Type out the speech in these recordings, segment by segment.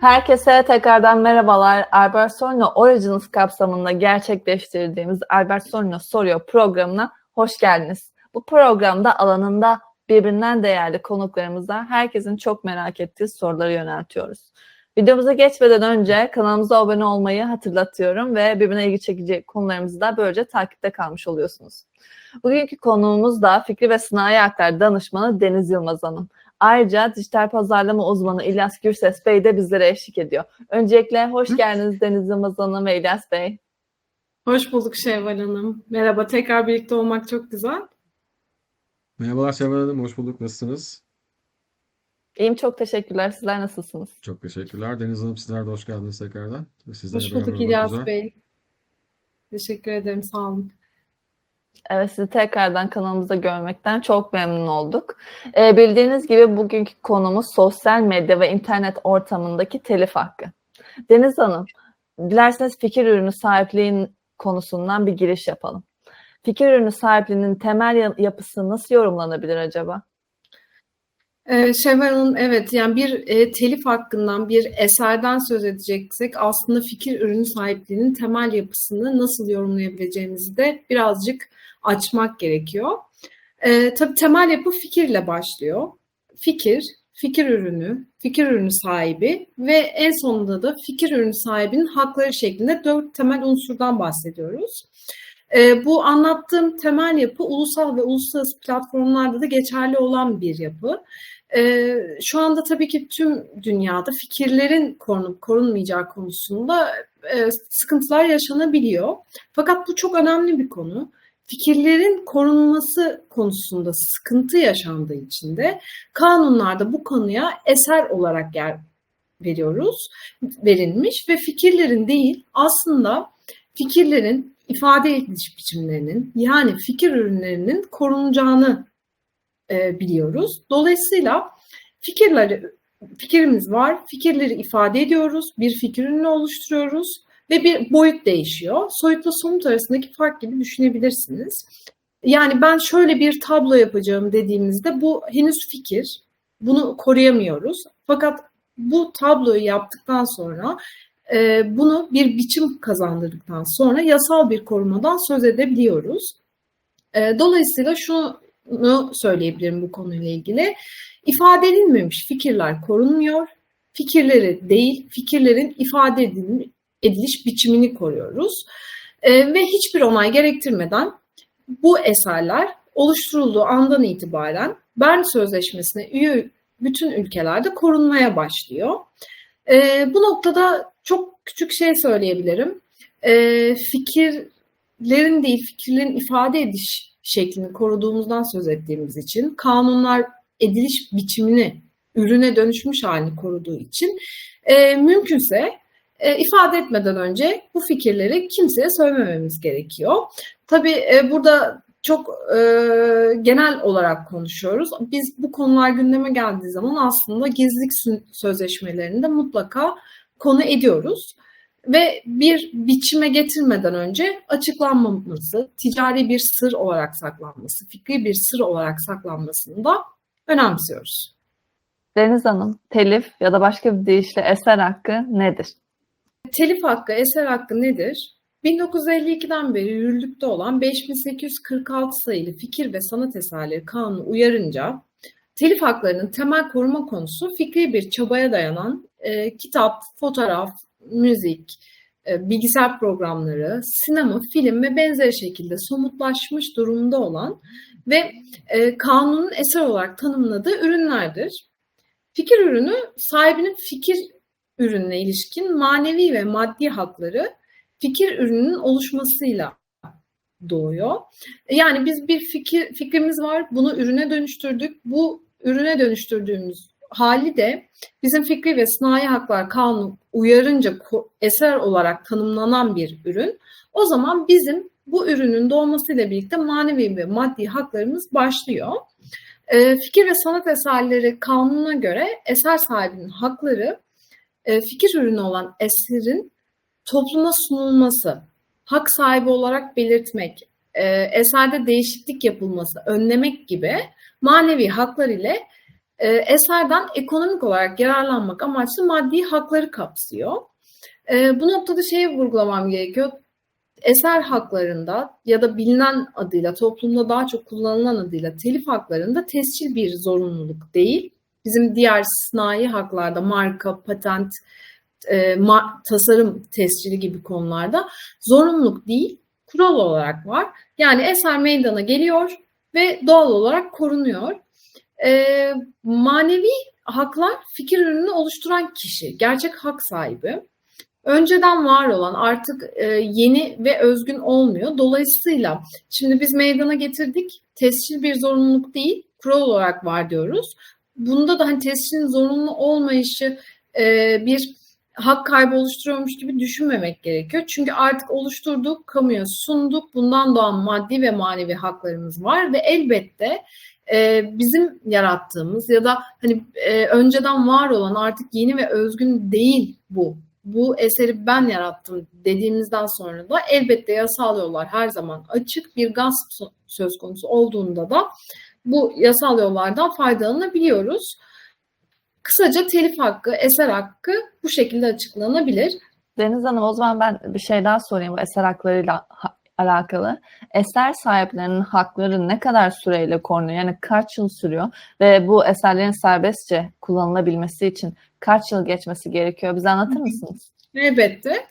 Herkese tekrardan merhabalar. Albert Sorno Origins kapsamında gerçekleştirdiğimiz Albert Sorno Soruyor programına hoş geldiniz. Bu programda alanında birbirinden değerli konuklarımıza herkesin çok merak ettiği soruları yöneltiyoruz. Videomuza geçmeden önce kanalımıza abone olmayı hatırlatıyorum ve birbirine ilgi çekici konularımızı da böylece takipte kalmış oluyorsunuz. Bugünkü konuğumuz da Fikri ve Sanayi Haklar Danışmanı Deniz Yılmaz Hanım. Ayrıca dijital pazarlama uzmanı İlyas Gürses Bey de bizlere eşlik ediyor. Öncelikle hoş geldiniz Deniz Yılmaz Hanım ve İlyas Bey. Hoş bulduk Şevval Hanım. Merhaba, tekrar birlikte olmak çok güzel. Merhabalar Şevval Hanım, hoş bulduk. Nasılsınız? İyiyim çok teşekkürler. Sizler nasılsınız? Çok teşekkürler. Deniz Hanım sizler de hoş geldiniz tekrardan. Sizlerle Hoş bulduk İlyas güzel. Bey. Teşekkür ederim, sağ olun. Evet sizi tekrardan kanalımızda görmekten çok memnun olduk. Ee, bildiğiniz gibi bugünkü konumuz sosyal medya ve internet ortamındaki telif hakkı. Deniz Hanım, dilerseniz fikir ürünü sahipliğin konusundan bir giriş yapalım. Fikir ürünü sahipliğinin temel ya- yapısı nasıl yorumlanabilir acaba? Ee, Şevval Hanım, evet yani bir e, telif hakkından, bir eserden söz edeceksek aslında fikir ürünü sahipliğinin temel yapısını nasıl yorumlayabileceğimizi de birazcık açmak gerekiyor. Ee, tabii temel yapı fikirle başlıyor. Fikir, fikir ürünü, fikir ürünü sahibi ve en sonunda da fikir ürünü sahibinin hakları şeklinde dört temel unsurdan bahsediyoruz. Ee, bu anlattığım temel yapı ulusal ve uluslararası platformlarda da geçerli olan bir yapı. Ee, şu anda tabii ki tüm dünyada fikirlerin korunup korunmayacağı konusunda e, sıkıntılar yaşanabiliyor. Fakat bu çok önemli bir konu. Fikirlerin korunması konusunda sıkıntı yaşandığı için de kanunlarda bu konuya eser olarak yer veriyoruz, verilmiş ve fikirlerin değil aslında fikirlerin ifade ediliş biçimlerinin yani fikir ürünlerinin korunacağını e, biliyoruz. Dolayısıyla fikirleri fikrimiz var, fikirleri ifade ediyoruz, bir fikir ürünü oluşturuyoruz ve bir boyut değişiyor. Soyutla somut arasındaki fark gibi düşünebilirsiniz. Yani ben şöyle bir tablo yapacağım dediğimizde bu henüz fikir. Bunu koruyamıyoruz. Fakat bu tabloyu yaptıktan sonra e, bunu bir biçim kazandırdıktan sonra yasal bir korumadan söz edebiliyoruz. E, dolayısıyla şunu söyleyebilirim bu konuyla ilgili. İfade edilmemiş fikirler korunmuyor. Fikirleri değil, fikirlerin ifade edilmiş, ediliş biçimini koruyoruz. E, ve hiçbir onay gerektirmeden bu eserler oluşturulduğu andan itibaren Bern Sözleşmesi'ne üye bütün ülkelerde korunmaya başlıyor. E, bu noktada çok küçük şey söyleyebilirim. E, fikirlerin değil, fikirlerin ifade ediş şeklini koruduğumuzdan söz ettiğimiz için, kanunlar ediliş biçimini, ürüne dönüşmüş halini koruduğu için e, mümkünse e, ifade etmeden önce bu fikirleri kimseye söylemememiz gerekiyor. Tabii e, burada çok e, genel olarak konuşuyoruz. Biz bu konular gündeme geldiği zaman aslında gizlilik sözleşmelerinde mutlaka konu ediyoruz. Ve bir biçime getirmeden önce açıklanmaması, ticari bir sır olarak saklanması, fikri bir sır olarak saklanmasını da önemsiyoruz. Deniz Hanım, telif ya da başka bir deyişle eser hakkı nedir? Telif hakkı, eser hakkı nedir? 1952'den beri yürürlükte olan 5846 sayılı fikir ve sanat eserleri kanunu uyarınca telif haklarının temel koruma konusu fikri bir çabaya dayanan e, kitap, fotoğraf, müzik, e, bilgisayar programları, sinema, film ve benzeri şekilde somutlaşmış durumda olan ve e, kanunun eser olarak tanımladığı ürünlerdir. Fikir ürünü sahibinin fikir ürününe ilişkin manevi ve maddi hakları fikir ürününün oluşmasıyla doğuyor. Yani biz bir fikir fikrimiz var, bunu ürüne dönüştürdük. Bu ürüne dönüştürdüğümüz hali de bizim fikri ve sanayi haklar kanunu uyarınca eser olarak tanımlanan bir ürün. O zaman bizim bu ürünün doğmasıyla birlikte manevi ve maddi haklarımız başlıyor. E, fikir ve sanat eserleri kanununa göre eser sahibinin hakları e, fikir ürünü olan eserin topluma sunulması, hak sahibi olarak belirtmek, e, eserde değişiklik yapılması, önlemek gibi manevi haklar ile e, eserden ekonomik olarak yararlanmak amaçlı maddi hakları kapsıyor. Bu noktada şeyi vurgulamam gerekiyor. Eser haklarında ya da bilinen adıyla, toplumda daha çok kullanılan adıyla telif haklarında tescil bir zorunluluk değil. Bizim diğer sınai haklarda marka, patent, e, ma- tasarım tescili gibi konularda zorunluluk değil, kural olarak var. Yani eser meydana geliyor ve doğal olarak korunuyor. E, manevi haklar fikir ürününü oluşturan kişi, gerçek hak sahibi. Önceden var olan artık e, yeni ve özgün olmuyor. Dolayısıyla şimdi biz meydana getirdik. Tescil bir zorunluluk değil, kural olarak var diyoruz. Bunda da hani tescilin zorunlu olmayışı e, bir hak kaybı oluşturuyormuş gibi düşünmemek gerekiyor. Çünkü artık oluşturduk, kamuya sunduk. Bundan doğan maddi ve manevi haklarımız var ve elbette e, bizim yarattığımız ya da hani e, önceden var olan artık yeni ve özgün değil bu. Bu eseri ben yarattım dediğimizden sonra da elbette yasal yollar her zaman açık. Bir gasp söz konusu olduğunda da bu yasal yollardan faydalanabiliyoruz. Kısaca telif hakkı, eser hakkı bu şekilde açıklanabilir. Deniz Hanım o zaman ben bir şey daha sorayım bu eser haklarıyla ha- alakalı. Eser sahiplerinin hakları ne kadar süreyle korunuyor? Yani kaç yıl sürüyor? Ve bu eserlerin serbestçe kullanılabilmesi için kaç yıl geçmesi gerekiyor? Bize anlatır mısınız? Elbette.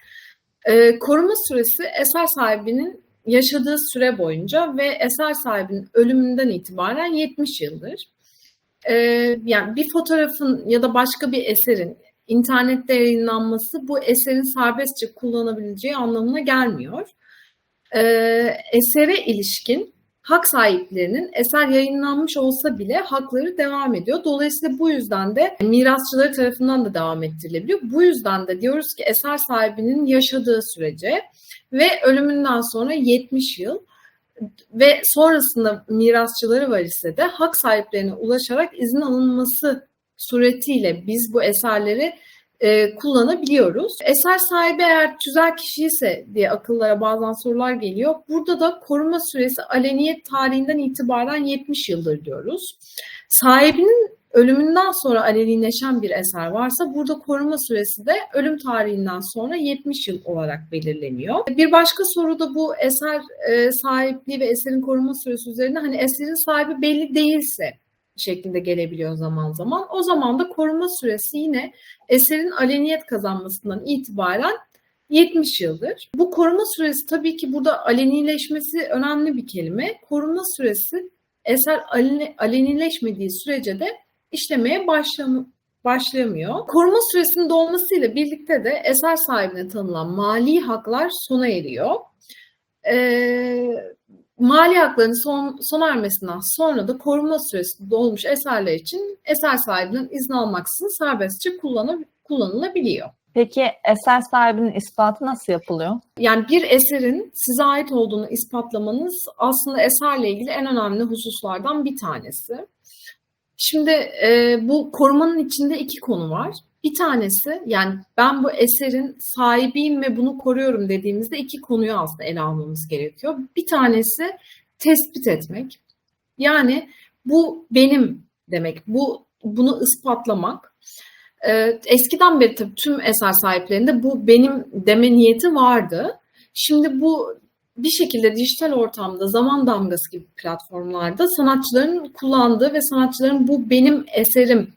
Ee, koruma süresi eser sahibinin yaşadığı süre boyunca ve eser sahibinin ölümünden itibaren 70 yıldır. Ee, yani bir fotoğrafın ya da başka bir eserin internette yayınlanması bu eserin serbestçe kullanabileceği anlamına gelmiyor. Ee, esere ilişkin hak sahiplerinin eser yayınlanmış olsa bile hakları devam ediyor. Dolayısıyla bu yüzden de mirasçıları tarafından da devam ettirilebiliyor. Bu yüzden de diyoruz ki eser sahibinin yaşadığı sürece ve ölümünden sonra 70 yıl ve sonrasında mirasçıları var ise de hak sahiplerine ulaşarak izin alınması suretiyle biz bu eserleri e, kullanabiliyoruz. Eser sahibi eğer tüzel kişi ise diye akıllara bazen sorular geliyor. Burada da koruma süresi aleniyet tarihinden itibaren 70 yıldır diyoruz. Sahibinin ölümünden sonra alenileşen bir eser varsa burada koruma süresi de ölüm tarihinden sonra 70 yıl olarak belirleniyor. Bir başka soru da bu eser e, sahipliği ve eserin koruma süresi üzerine hani eserin sahibi belli değilse şeklinde gelebiliyor zaman zaman. O zaman da koruma süresi yine eserin aleniyet kazanmasından itibaren 70 yıldır. Bu koruma süresi tabii ki burada alenileşmesi önemli bir kelime. Koruma süresi eser alenileşmediği sürece de işlemeye başlam başlamıyor. Koruma süresinin dolmasıyla birlikte de eser sahibine tanınan mali haklar sona eriyor. Ee, mali hakların son, sona ermesinden sonra da koruma süresi dolmuş eserler için eser sahibinin izin almaksızın serbestçe kullanı, kullanılabiliyor. Peki eser sahibinin ispatı nasıl yapılıyor? Yani bir eserin size ait olduğunu ispatlamanız aslında eserle ilgili en önemli hususlardan bir tanesi. Şimdi e, bu korumanın içinde iki konu var. Bir tanesi yani ben bu eserin sahibiyim ve bunu koruyorum dediğimizde iki konuyu aslında ele almamız gerekiyor. Bir tanesi tespit etmek. Yani bu benim demek. Bu bunu ispatlamak. Ee, eskiden beri tabii tüm eser sahiplerinde bu benim deme niyeti vardı. Şimdi bu bir şekilde dijital ortamda zaman damgası gibi platformlarda sanatçıların kullandığı ve sanatçıların bu benim eserim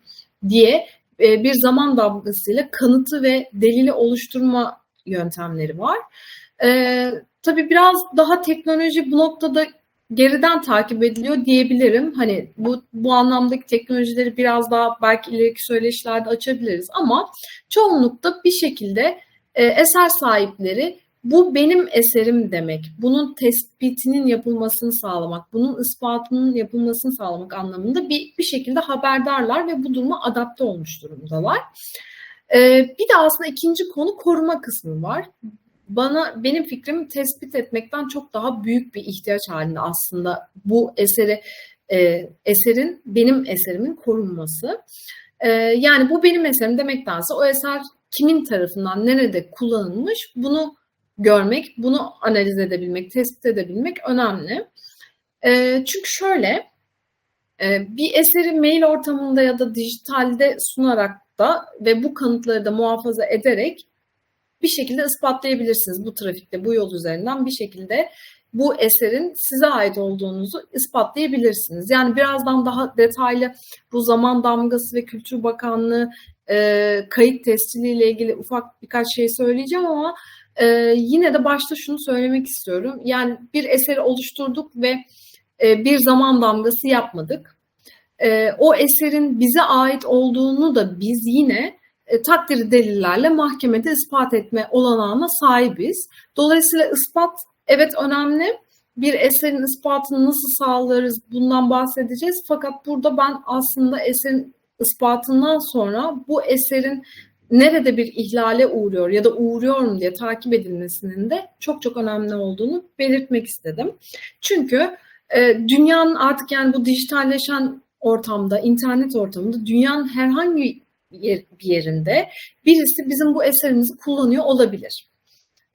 diye bir zaman damgasıyla kanıtı ve delili oluşturma yöntemleri var. Ee, tabii biraz daha teknoloji bu noktada geriden takip ediliyor diyebilirim. Hani bu bu anlamdaki teknolojileri biraz daha belki ileriki söyleşilerde açabiliriz ama çoğunlukta bir şekilde e, eser sahipleri bu benim eserim demek. Bunun tespitinin yapılmasını sağlamak, bunun ispatının yapılmasını sağlamak anlamında bir, bir şekilde haberdarlar ve bu duruma adapte olmuş durumdalar. Ee, bir de aslında ikinci konu koruma kısmı var. Bana benim fikrim tespit etmekten çok daha büyük bir ihtiyaç halinde aslında bu eseri e, eserin benim eserimin korunması. E, yani bu benim eserim demektense o eser kimin tarafından nerede kullanılmış bunu görmek, bunu analiz edebilmek, tespit edebilmek önemli. E, çünkü şöyle, E, bir eseri mail ortamında ya da dijitalde sunarak da ve bu kanıtları da muhafaza ederek bir şekilde ispatlayabilirsiniz bu trafikte, bu yol üzerinden bir şekilde bu eserin size ait olduğunuzu ispatlayabilirsiniz. Yani birazdan daha detaylı bu zaman damgası ve Kültür Bakanlığı e, kayıt testiliyle ilgili ufak birkaç şey söyleyeceğim ama e, yine de başta şunu söylemek istiyorum. Yani bir eseri oluşturduk ve e, bir zaman damgası yapmadık. E, o eserin bize ait olduğunu da biz yine e, takdiri delillerle mahkemede ispat etme olanağına sahibiz. Dolayısıyla ispat evet önemli. Bir eserin ispatını nasıl sağlarız bundan bahsedeceğiz. Fakat burada ben aslında eserin ispatından sonra bu eserin nerede bir ihlale uğruyor ya da uğruyor mu diye takip edilmesinin de çok çok önemli olduğunu belirtmek istedim. Çünkü e, dünyanın artık yani bu dijitalleşen ortamda, internet ortamında dünyanın herhangi bir yerinde birisi bizim bu eserimizi kullanıyor olabilir.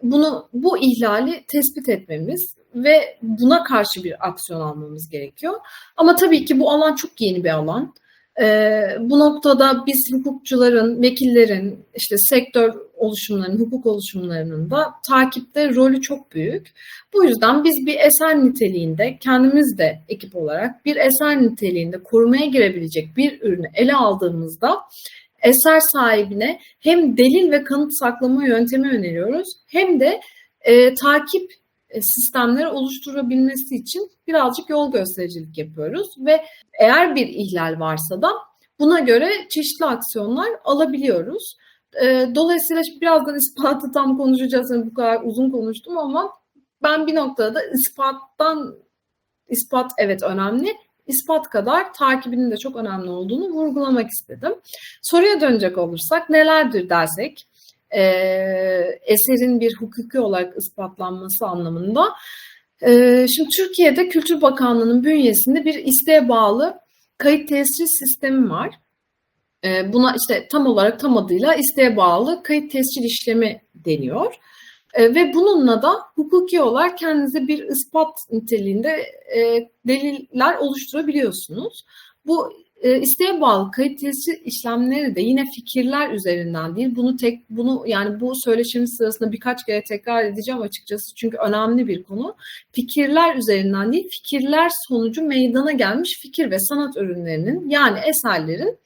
Bunu bu ihlali tespit etmemiz ve buna karşı bir aksiyon almamız gerekiyor. Ama tabii ki bu alan çok yeni bir alan. Ee, bu noktada biz hukukçuların, vekillerin, işte sektör oluşumlarının, hukuk oluşumlarının da takipte rolü çok büyük. Bu yüzden biz bir eser niteliğinde, kendimiz de ekip olarak bir eser niteliğinde korumaya girebilecek bir ürünü ele aldığımızda eser sahibine hem delil ve kanıt saklama yöntemi öneriyoruz hem de e, takip sistemleri oluşturabilmesi için birazcık yol göstericilik yapıyoruz ve eğer bir ihlal varsa da buna göre çeşitli aksiyonlar alabiliyoruz. Dolayısıyla birazdan ispatı tam konuşacağız. Yani bu kadar uzun konuştum ama ben bir noktada da ispattan ispat evet önemli. İspat kadar takibinin de çok önemli olduğunu vurgulamak istedim. Soruya dönecek olursak nelerdir dersek e, eserin bir hukuki olarak ispatlanması anlamında. E, şimdi Türkiye'de Kültür Bakanlığı'nın bünyesinde bir isteğe bağlı kayıt tescil sistemi var. E, buna işte tam olarak tam adıyla isteğe bağlı kayıt tescil işlemi deniyor. E, ve bununla da hukuki olarak kendinize bir ispat niteliğinde e, deliller oluşturabiliyorsunuz. Bu e, isteğe bağlı kalitesi işlemleri de yine fikirler üzerinden değil. Bunu tek bunu yani bu söyleşimiz sırasında birkaç kere tekrar edeceğim açıkçası çünkü önemli bir konu. Fikirler üzerinden değil, fikirler sonucu meydana gelmiş fikir ve sanat ürünlerinin yani eserlerin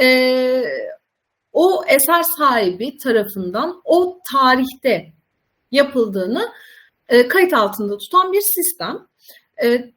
e, o eser sahibi tarafından o tarihte yapıldığını e, kayıt altında tutan bir sistem. E,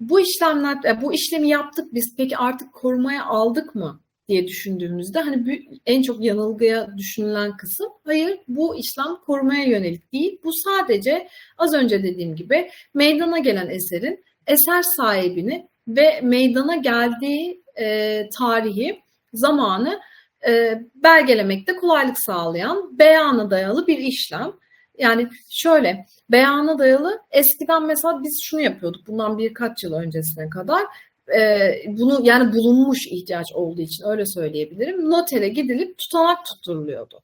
bu işlemler, e, bu işlemi yaptık biz peki artık korumaya aldık mı diye düşündüğümüzde hani en çok yanılgıya düşünülen kısım hayır bu işlem korumaya yönelik değil. Bu sadece az önce dediğim gibi meydana gelen eserin eser sahibini ve meydana geldiği e, tarihi, zamanı e, belgelemekte kolaylık sağlayan beyana dayalı bir işlem. Yani şöyle beyana dayalı eskiden mesela biz şunu yapıyorduk bundan birkaç yıl öncesine kadar e, bunu yani bulunmuş ihtiyaç olduğu için öyle söyleyebilirim. Notere gidilip tutanak tutturuluyordu.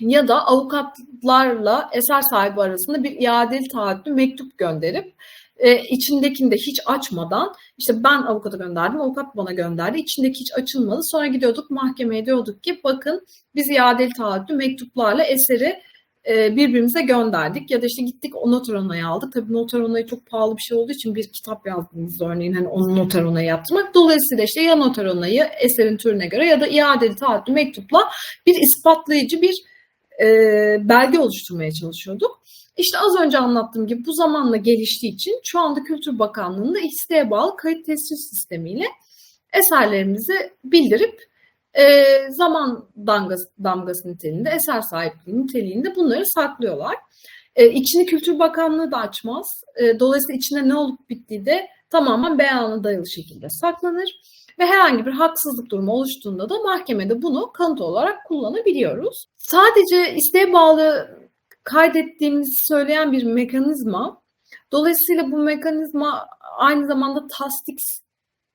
Ya da avukatlarla eser sahibi arasında bir iadeli taahhütlü mektup gönderip e, içindekini de hiç açmadan işte ben avukata gönderdim, avukat bana gönderdi. İçindeki hiç açılmadı. Sonra gidiyorduk mahkemeye diyorduk ki bakın biz iadeli taahhütlü mektuplarla eseri birbirimize gönderdik ya da işte gittik o noter onayı aldık. Tabii noter onayı çok pahalı bir şey olduğu için bir kitap yazdığımızda örneğin hani onu noter onayı yaptırmak. Dolayısıyla işte ya noter onayı eserin türüne göre ya da iadeli taahhütlü mektupla bir ispatlayıcı bir e, belge oluşturmaya çalışıyorduk. İşte az önce anlattığım gibi bu zamanla geliştiği için şu anda Kültür Bakanlığı'nda isteğe bağlı kayıt tescil sistemiyle eserlerimizi bildirip e, zaman damgası, damgası niteliğinde, eser sahipliği niteliğinde bunları saklıyorlar. E, içini Kültür Bakanlığı da açmaz. E, dolayısıyla içinde ne olup bittiği de tamamen beyana dayalı şekilde saklanır. Ve herhangi bir haksızlık durumu oluştuğunda da mahkemede bunu kanıt olarak kullanabiliyoruz. Sadece isteğe bağlı kaydettiğimizi söyleyen bir mekanizma. Dolayısıyla bu mekanizma aynı zamanda TASTIX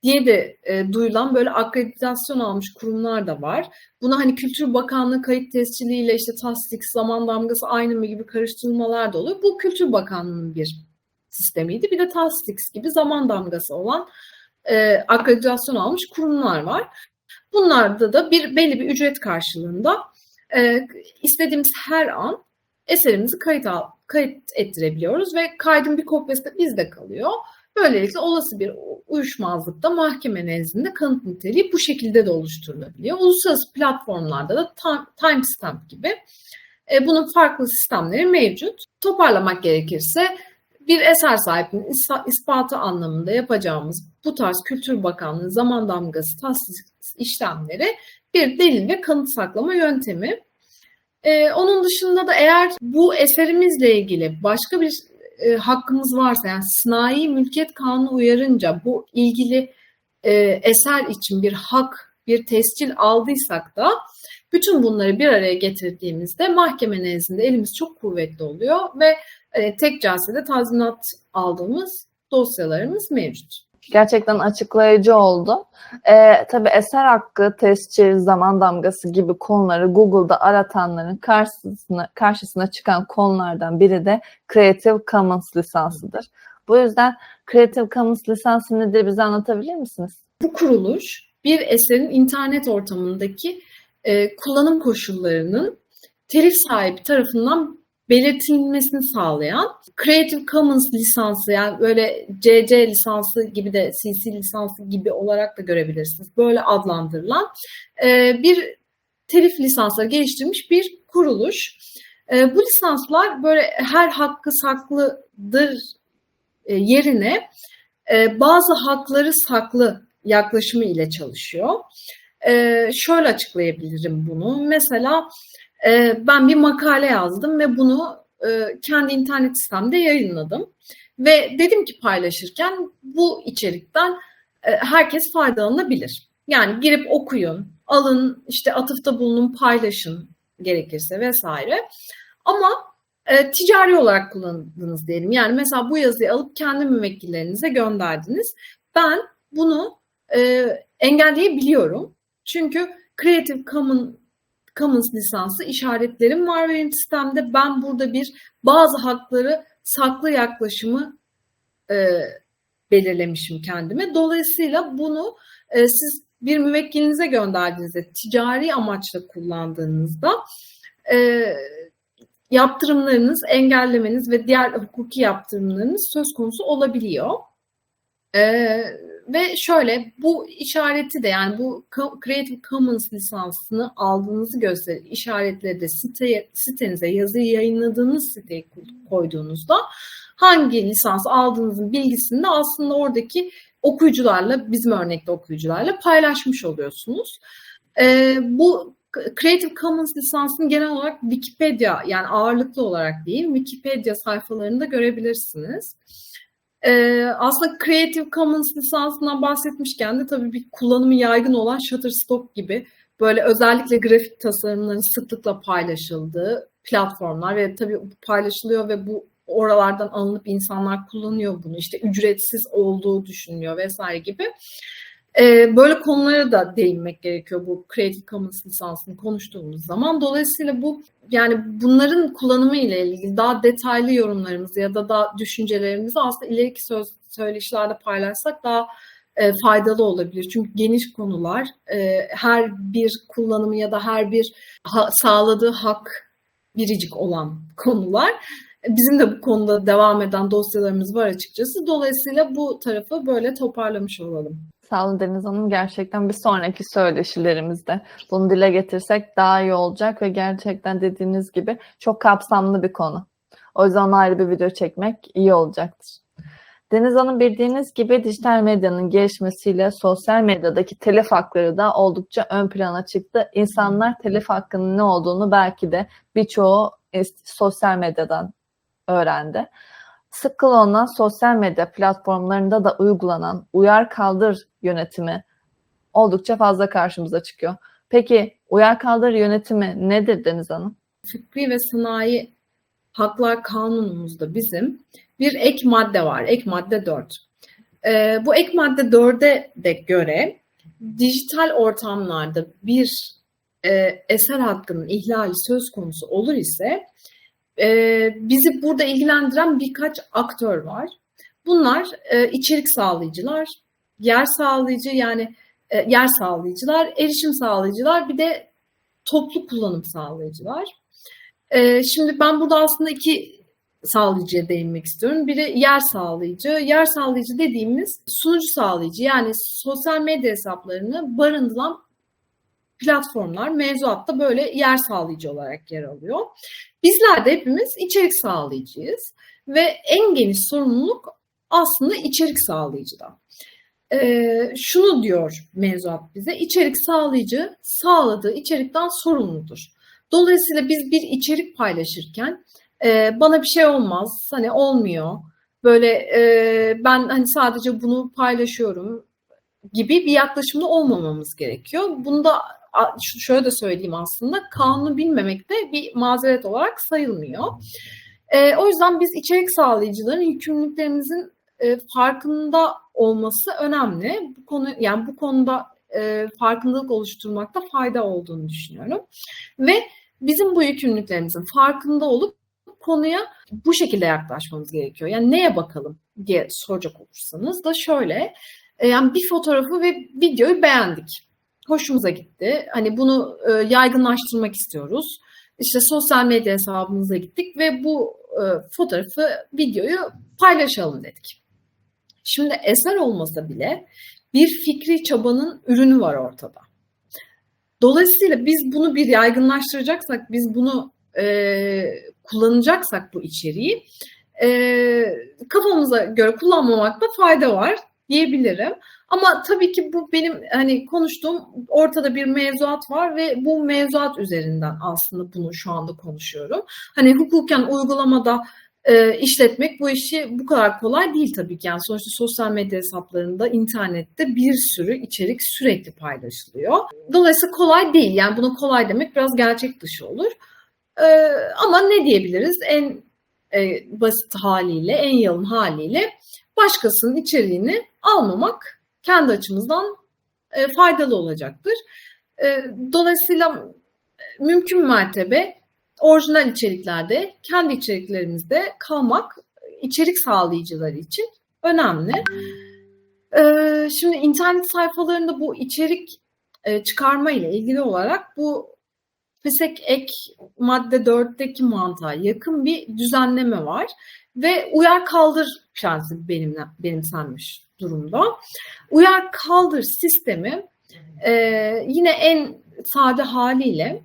diye de e, duyulan böyle akreditasyon almış kurumlar da var. Buna hani Kültür Bakanlığı kayıt tesciliyle işte tasdik, zaman damgası aynı mı gibi karıştırmalar da oluyor. Bu Kültür Bakanlığı'nın bir sistemiydi. Bir de Tastix gibi zaman damgası olan e, akreditasyon almış kurumlar var. Bunlarda da bir belli bir ücret karşılığında e, istediğimiz her an eserimizi kayıt, al, kayıt ettirebiliyoruz ve kaydın bir kopyası da bizde kalıyor. Böylelikle olası bir uyuşmazlıkta mahkeme nezdinde kanıt niteliği bu şekilde de oluşturulabiliyor. Uluslararası platformlarda da timestamp gibi e, bunun farklı sistemleri mevcut. Toparlamak gerekirse bir eser sahibinin ispatı anlamında yapacağımız bu tarz Kültür Bakanlığı zaman damgası tahsis işlemleri bir delil ve kanıt saklama yöntemi. Ee, onun dışında da eğer bu eserimizle ilgili başka bir e, hakkımız varsa yani sınai mülkiyet kanunu uyarınca bu ilgili e, eser için bir hak, bir tescil aldıysak da bütün bunları bir araya getirdiğimizde mahkeme nezdinde elimiz çok kuvvetli oluyor ve e, tek celsede tazminat aldığımız dosyalarımız mevcut. Gerçekten açıklayıcı oldu. Ee, tabii eser hakkı, tescil, zaman damgası gibi konuları Google'da aratanların karşısına, karşısına çıkan konulardan biri de Creative Commons lisansıdır. Bu yüzden Creative Commons lisansı nedir bize anlatabilir misiniz? Bu kuruluş bir eserin internet ortamındaki e, kullanım koşullarının telif sahibi tarafından belirtilmesini sağlayan Creative Commons lisansı yani böyle CC lisansı gibi de CC lisansı gibi olarak da görebilirsiniz. Böyle adlandırılan e, bir telif lisansları geliştirmiş bir kuruluş. E, bu lisanslar böyle her hakkı saklıdır e, yerine bazı hakları saklı yaklaşımı ile çalışıyor. Şöyle açıklayabilirim bunu. Mesela ben bir makale yazdım ve bunu e, kendi internet sitemde yayınladım. Ve dedim ki paylaşırken bu içerikten e, herkes faydalanabilir. Yani girip okuyun, alın, işte atıfta bulunun, paylaşın gerekirse vesaire. Ama e, ticari olarak kullandınız diyelim. Yani mesela bu yazıyı alıp kendi müvekkillerinize gönderdiniz. Ben bunu e, engelleyebiliyorum. Çünkü Creative Commons Commons lisansı işaretlerim var benim sistemde. Ben burada bir bazı hakları saklı yaklaşımı e, belirlemişim kendime. Dolayısıyla bunu e, siz bir müvekkilinize gönderdiğinizde, ticari amaçla kullandığınızda e, yaptırımlarınız, engellemeniz ve diğer hukuki yaptırımlarınız söz konusu olabiliyor. Ee, ve şöyle bu işareti de yani bu Creative Commons lisansını aldığınızı gösterir. İşaretleri de siteye, sitenize yazıyı yayınladığınız siteye koyduğunuzda hangi lisans aldığınızın bilgisini de aslında oradaki okuyucularla bizim örnekte okuyucularla paylaşmış oluyorsunuz. Ee, bu Creative Commons lisansını genel olarak Wikipedia yani ağırlıklı olarak değil Wikipedia sayfalarında görebilirsiniz. Ee, aslında Creative Commons lisansından bahsetmişken de tabii bir kullanımı yaygın olan Shutterstock gibi böyle özellikle grafik tasarımların sıklıkla paylaşıldığı platformlar ve tabii paylaşılıyor ve bu oralardan alınıp insanlar kullanıyor bunu. İşte ücretsiz olduğu düşünülüyor vesaire gibi. Ee, böyle konulara da değinmek gerekiyor bu Creative Commons lisansını konuştuğumuz zaman. Dolayısıyla bu yani bunların kullanımı ile ilgili daha detaylı yorumlarımızı ya da daha düşüncelerimizi aslında ileriki söz söyleşilerde paylaşsak daha e, faydalı olabilir. Çünkü geniş konular, e, her bir kullanımı ya da her bir ha, sağladığı hak biricik olan konular. Bizim de bu konuda devam eden dosyalarımız var açıkçası. Dolayısıyla bu tarafı böyle toparlamış olalım. Sağ olun Deniz Hanım. Gerçekten bir sonraki söyleşilerimizde bunu dile getirsek daha iyi olacak ve gerçekten dediğiniz gibi çok kapsamlı bir konu. O yüzden ayrı bir video çekmek iyi olacaktır. Deniz Hanım bildiğiniz gibi dijital medyanın gelişmesiyle sosyal medyadaki telif hakları da oldukça ön plana çıktı. İnsanlar telif hakkının ne olduğunu belki de birçoğu sosyal medyadan öğrendi. Sık kullanılan sosyal medya platformlarında da uygulanan uyar kaldır yönetimi oldukça fazla karşımıza çıkıyor. Peki uyar kaldır yönetimi nedir Deniz Hanım? Fikri ve sanayi haklar kanunumuzda bizim bir ek madde var. Ek madde 4. Ee, bu ek madde 4'e de göre dijital ortamlarda bir e, eser hakkının ihlali söz konusu olur ise e, bizi burada ilgilendiren birkaç aktör var. Bunlar e, içerik sağlayıcılar, yer sağlayıcı yani e, yer sağlayıcılar, erişim sağlayıcılar bir de toplu kullanım sağlayıcılar. E, şimdi ben burada aslında iki sağlayıcıya değinmek istiyorum. Biri yer sağlayıcı. Yer sağlayıcı dediğimiz sunucu sağlayıcı yani sosyal medya hesaplarını barındıran platformlar mevzuatta böyle yer sağlayıcı olarak yer alıyor. Bizler de hepimiz içerik sağlayıcıyız ve en geniş sorumluluk aslında içerik sağlayıcıda. Ee, şunu diyor mevzuat bize, içerik sağlayıcı sağladığı içerikten sorumludur. Dolayısıyla biz bir içerik paylaşırken e, bana bir şey olmaz, hani olmuyor, böyle e, ben hani sadece bunu paylaşıyorum gibi bir yaklaşımda olmamamız gerekiyor. Bunu da şöyle de söyleyeyim aslında kanunu bilmemek de bir mazeret olarak sayılmıyor. E, o yüzden biz içerik sağlayıcıların yükümlülüklerimizin e, farkında olması önemli. Bu konu yani bu konuda e, farkındalık oluşturmakta fayda olduğunu düşünüyorum. Ve bizim bu yükümlülüklerimizin farkında olup konuya bu şekilde yaklaşmamız gerekiyor. Yani neye bakalım diye soracak olursanız da şöyle. E, yani bir fotoğrafı ve videoyu beğendik. Hoşumuza gitti. Hani bunu e, yaygınlaştırmak istiyoruz. İşte sosyal medya hesabımıza gittik ve bu e, fotoğrafı, videoyu paylaşalım dedik. Şimdi eser olmasa bile bir fikri çabanın ürünü var ortada. Dolayısıyla biz bunu bir yaygınlaştıracaksak, biz bunu e, kullanacaksak bu içeriği e, kafamıza göre kullanmamakta fayda var diyebilirim. Ama tabii ki bu benim hani konuştuğum ortada bir mevzuat var ve bu mevzuat üzerinden aslında bunu şu anda konuşuyorum. Hani hukuken uygulamada e, işletmek bu işi bu kadar kolay değil tabii ki. Yani sonuçta sosyal medya hesaplarında, internette bir sürü içerik sürekli paylaşılıyor. Dolayısıyla kolay değil. Yani buna kolay demek biraz gerçek dışı olur. E, ama ne diyebiliriz? En e, basit haliyle, en yalın haliyle başkasının içeriğini almamak kendi açımızdan e, faydalı olacaktır. E, dolayısıyla mümkün mertebe orijinal içeriklerde, kendi içeriklerimizde kalmak içerik sağlayıcıları için önemli. E, şimdi internet sayfalarında bu içerik e, çıkarma ile ilgili olarak bu FESEK ek madde 4'teki mantığa yakın bir düzenleme var ve uyar kaldır prensibi benim, benimsenmiş durumda. Uyar kaldır sistemi e, yine en sade haliyle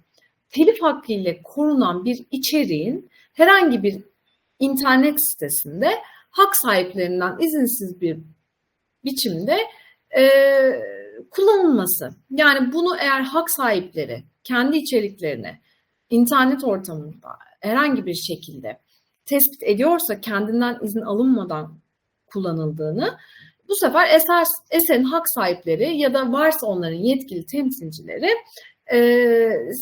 telif hakkı ile korunan bir içeriğin herhangi bir internet sitesinde hak sahiplerinden izinsiz bir biçimde e, kullanılması. Yani bunu eğer hak sahipleri kendi içeriklerini internet ortamında herhangi bir şekilde tespit ediyorsa kendinden izin alınmadan kullanıldığını bu sefer eser, eserin hak sahipleri ya da varsa onların yetkili temsilcileri e,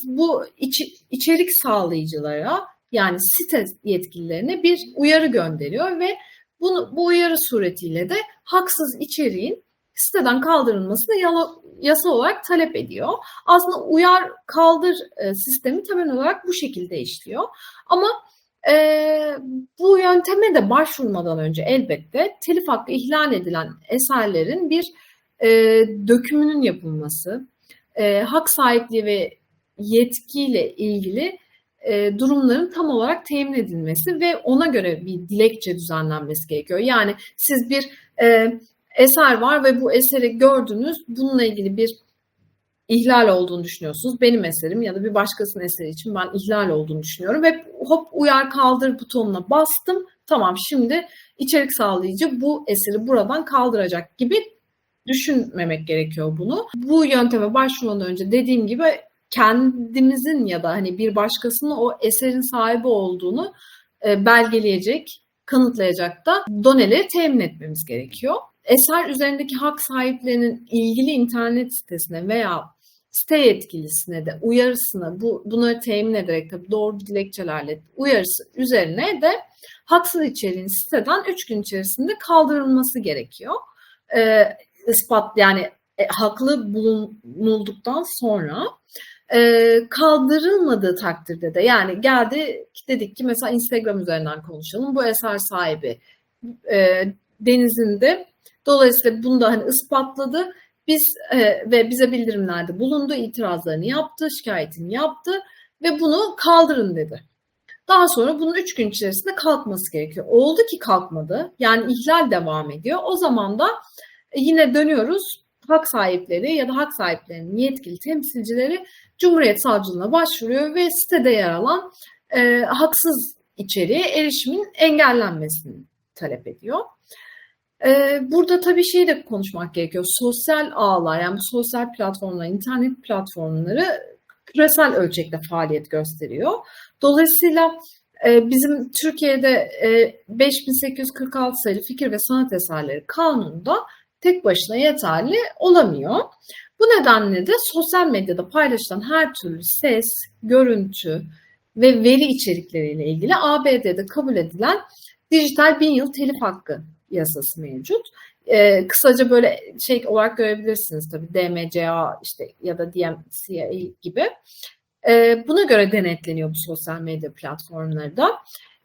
bu iç, içerik sağlayıcılara yani site yetkililerine bir uyarı gönderiyor ve bunu, bu uyarı suretiyle de haksız içeriğin siteden kaldırılmasını yasal olarak talep ediyor. Aslında uyar kaldır e, sistemi temel olarak bu şekilde işliyor. Ama e, bu yönteme de başvurmadan önce elbette telif hakkı ihlal edilen eserlerin bir e, dökümünün yapılması, e, hak sahipliği ve yetkiyle ilgili e, durumların tam olarak temin edilmesi ve ona göre bir dilekçe düzenlenmesi gerekiyor. Yani siz bir e, eser var ve bu eseri gördünüz, bununla ilgili bir ihlal olduğunu düşünüyorsunuz. Benim eserim ya da bir başkasının eseri için ben ihlal olduğunu düşünüyorum ve hop uyar kaldır butonuna bastım. Tamam şimdi içerik sağlayıcı bu eseri buradan kaldıracak gibi düşünmemek gerekiyor bunu. Bu yönteme başvurmadan önce dediğim gibi kendimizin ya da hani bir başkasının o eserin sahibi olduğunu e, belgeleyecek, kanıtlayacak da doneleri temin etmemiz gerekiyor. Eser üzerindeki hak sahiplerinin ilgili internet sitesine veya site yetkilisine de uyarısını bu bunları temin ederek tabii doğru dilekçelerle uyarısı üzerine de haksız içeriğin siteden 3 gün içerisinde kaldırılması gerekiyor. Ee, ispat yani e, haklı bulunulduktan sonra e, kaldırılmadığı takdirde de yani geldi dedik ki mesela Instagram üzerinden konuşalım bu eser sahibi e, denizinde Dolayısıyla bunu da hani ispatladı. Biz e, ve bize bildirimlerde bulundu, itirazlarını yaptı, şikayetini yaptı ve bunu kaldırın dedi. Daha sonra bunun üç gün içerisinde kalkması gerekiyor. Oldu ki kalkmadı. Yani ihlal devam ediyor. O zaman da e, yine dönüyoruz hak sahipleri ya da hak sahiplerinin yetkili temsilcileri Cumhuriyet Savcılığına başvuruyor ve sitede yer alan e, haksız içeriğe erişimin engellenmesini talep ediyor. E, burada tabii şeyi de konuşmak gerekiyor. Sosyal ağlar yani sosyal platformlar, internet platformları küresel ölçekte faaliyet gösteriyor. Dolayısıyla e, bizim Türkiye'de e, 5846 sayılı fikir ve sanat eserleri kanununda tek başına yeterli olamıyor. Bu nedenle de sosyal medyada paylaşılan her türlü ses, görüntü ve veri içerikleriyle ilgili ABD'de kabul edilen dijital bin yıl telif hakkı yasası mevcut. Ee, kısaca böyle şey olarak görebilirsiniz tabii DMCA işte ya da DMCA gibi. Ee, buna göre denetleniyor bu sosyal medya platformları da.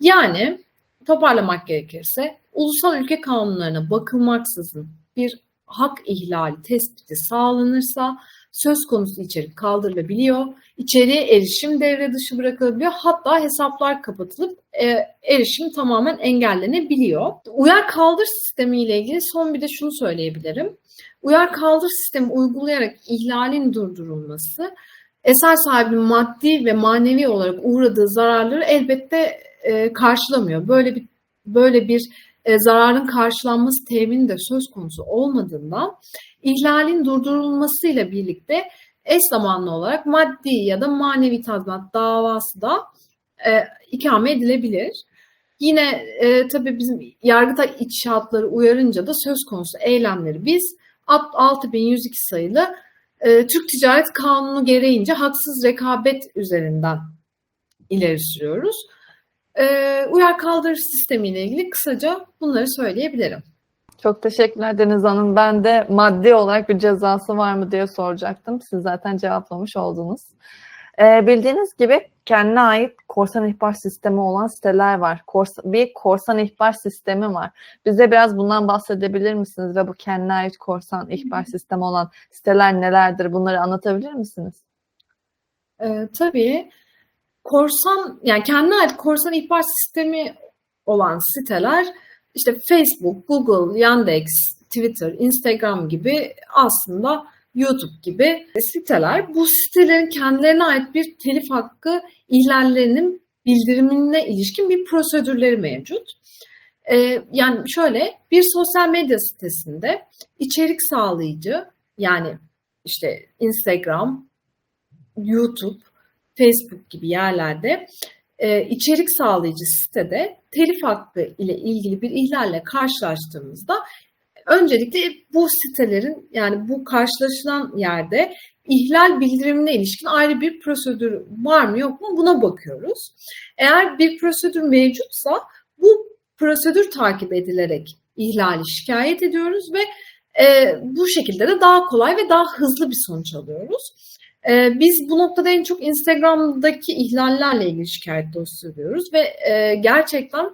Yani toparlamak gerekirse ulusal ülke kanunlarına bakılmaksızın bir hak ihlali tespiti sağlanırsa söz konusu içerik kaldırılabiliyor. İçeriye erişim devre dışı bırakılabiliyor. Hatta hesaplar kapatılıp e, erişim tamamen engellenebiliyor. Uyar kaldır sistemi ile ilgili son bir de şunu söyleyebilirim. Uyar kaldır sistemi uygulayarak ihlalin durdurulması eser sahibinin maddi ve manevi olarak uğradığı zararları elbette e, karşılamıyor. Böyle bir böyle bir e, zararın karşılanması temini de söz konusu olmadığından ihlalin durdurulmasıyla birlikte eş zamanlı olarak maddi ya da manevi tazminat davası da e, ikame edilebilir. Yine e, tabii bizim Yargıtay içtihatları uyarınca da söz konusu eylemleri biz 6102 sayılı e, Türk Ticaret Kanunu gereğince haksız rekabet üzerinden ileri sürüyoruz. E, uyar kaldırış sistemiyle ilgili kısaca bunları söyleyebilirim. Çok teşekkürler Deniz Hanım. Ben de maddi olarak bir cezası var mı diye soracaktım. Siz zaten cevaplamış oldunuz. Ee, bildiğiniz gibi kendine ait korsan ihbar sistemi olan siteler var. Kors bir korsan ihbar sistemi var. Bize biraz bundan bahsedebilir misiniz? Ve bu kendine ait korsan ihbar sistemi olan siteler nelerdir? Bunları anlatabilir misiniz? Ee, tabii. Korsan, yani kendine ait korsan ihbar sistemi olan siteler işte Facebook, Google, Yandex, Twitter, Instagram gibi aslında YouTube gibi siteler. Bu sitelerin kendilerine ait bir telif hakkı ihlallerinin bildirimine ilişkin bir prosedürleri mevcut. Ee, yani şöyle bir sosyal medya sitesinde içerik sağlayıcı yani işte Instagram, YouTube, Facebook gibi yerlerde e, içerik sağlayıcı sitede telif hakkı ile ilgili bir ihlalle karşılaştığımızda öncelikle bu sitelerin yani bu karşılaşılan yerde ihlal bildirimine ilişkin ayrı bir prosedür var mı yok mu buna bakıyoruz. Eğer bir prosedür mevcutsa bu prosedür takip edilerek ihlali şikayet ediyoruz ve e, bu şekilde de daha kolay ve daha hızlı bir sonuç alıyoruz. E, biz bu noktada en çok Instagram'daki ihlallerle ilgili şikayet dosyası ediyoruz ve e, gerçekten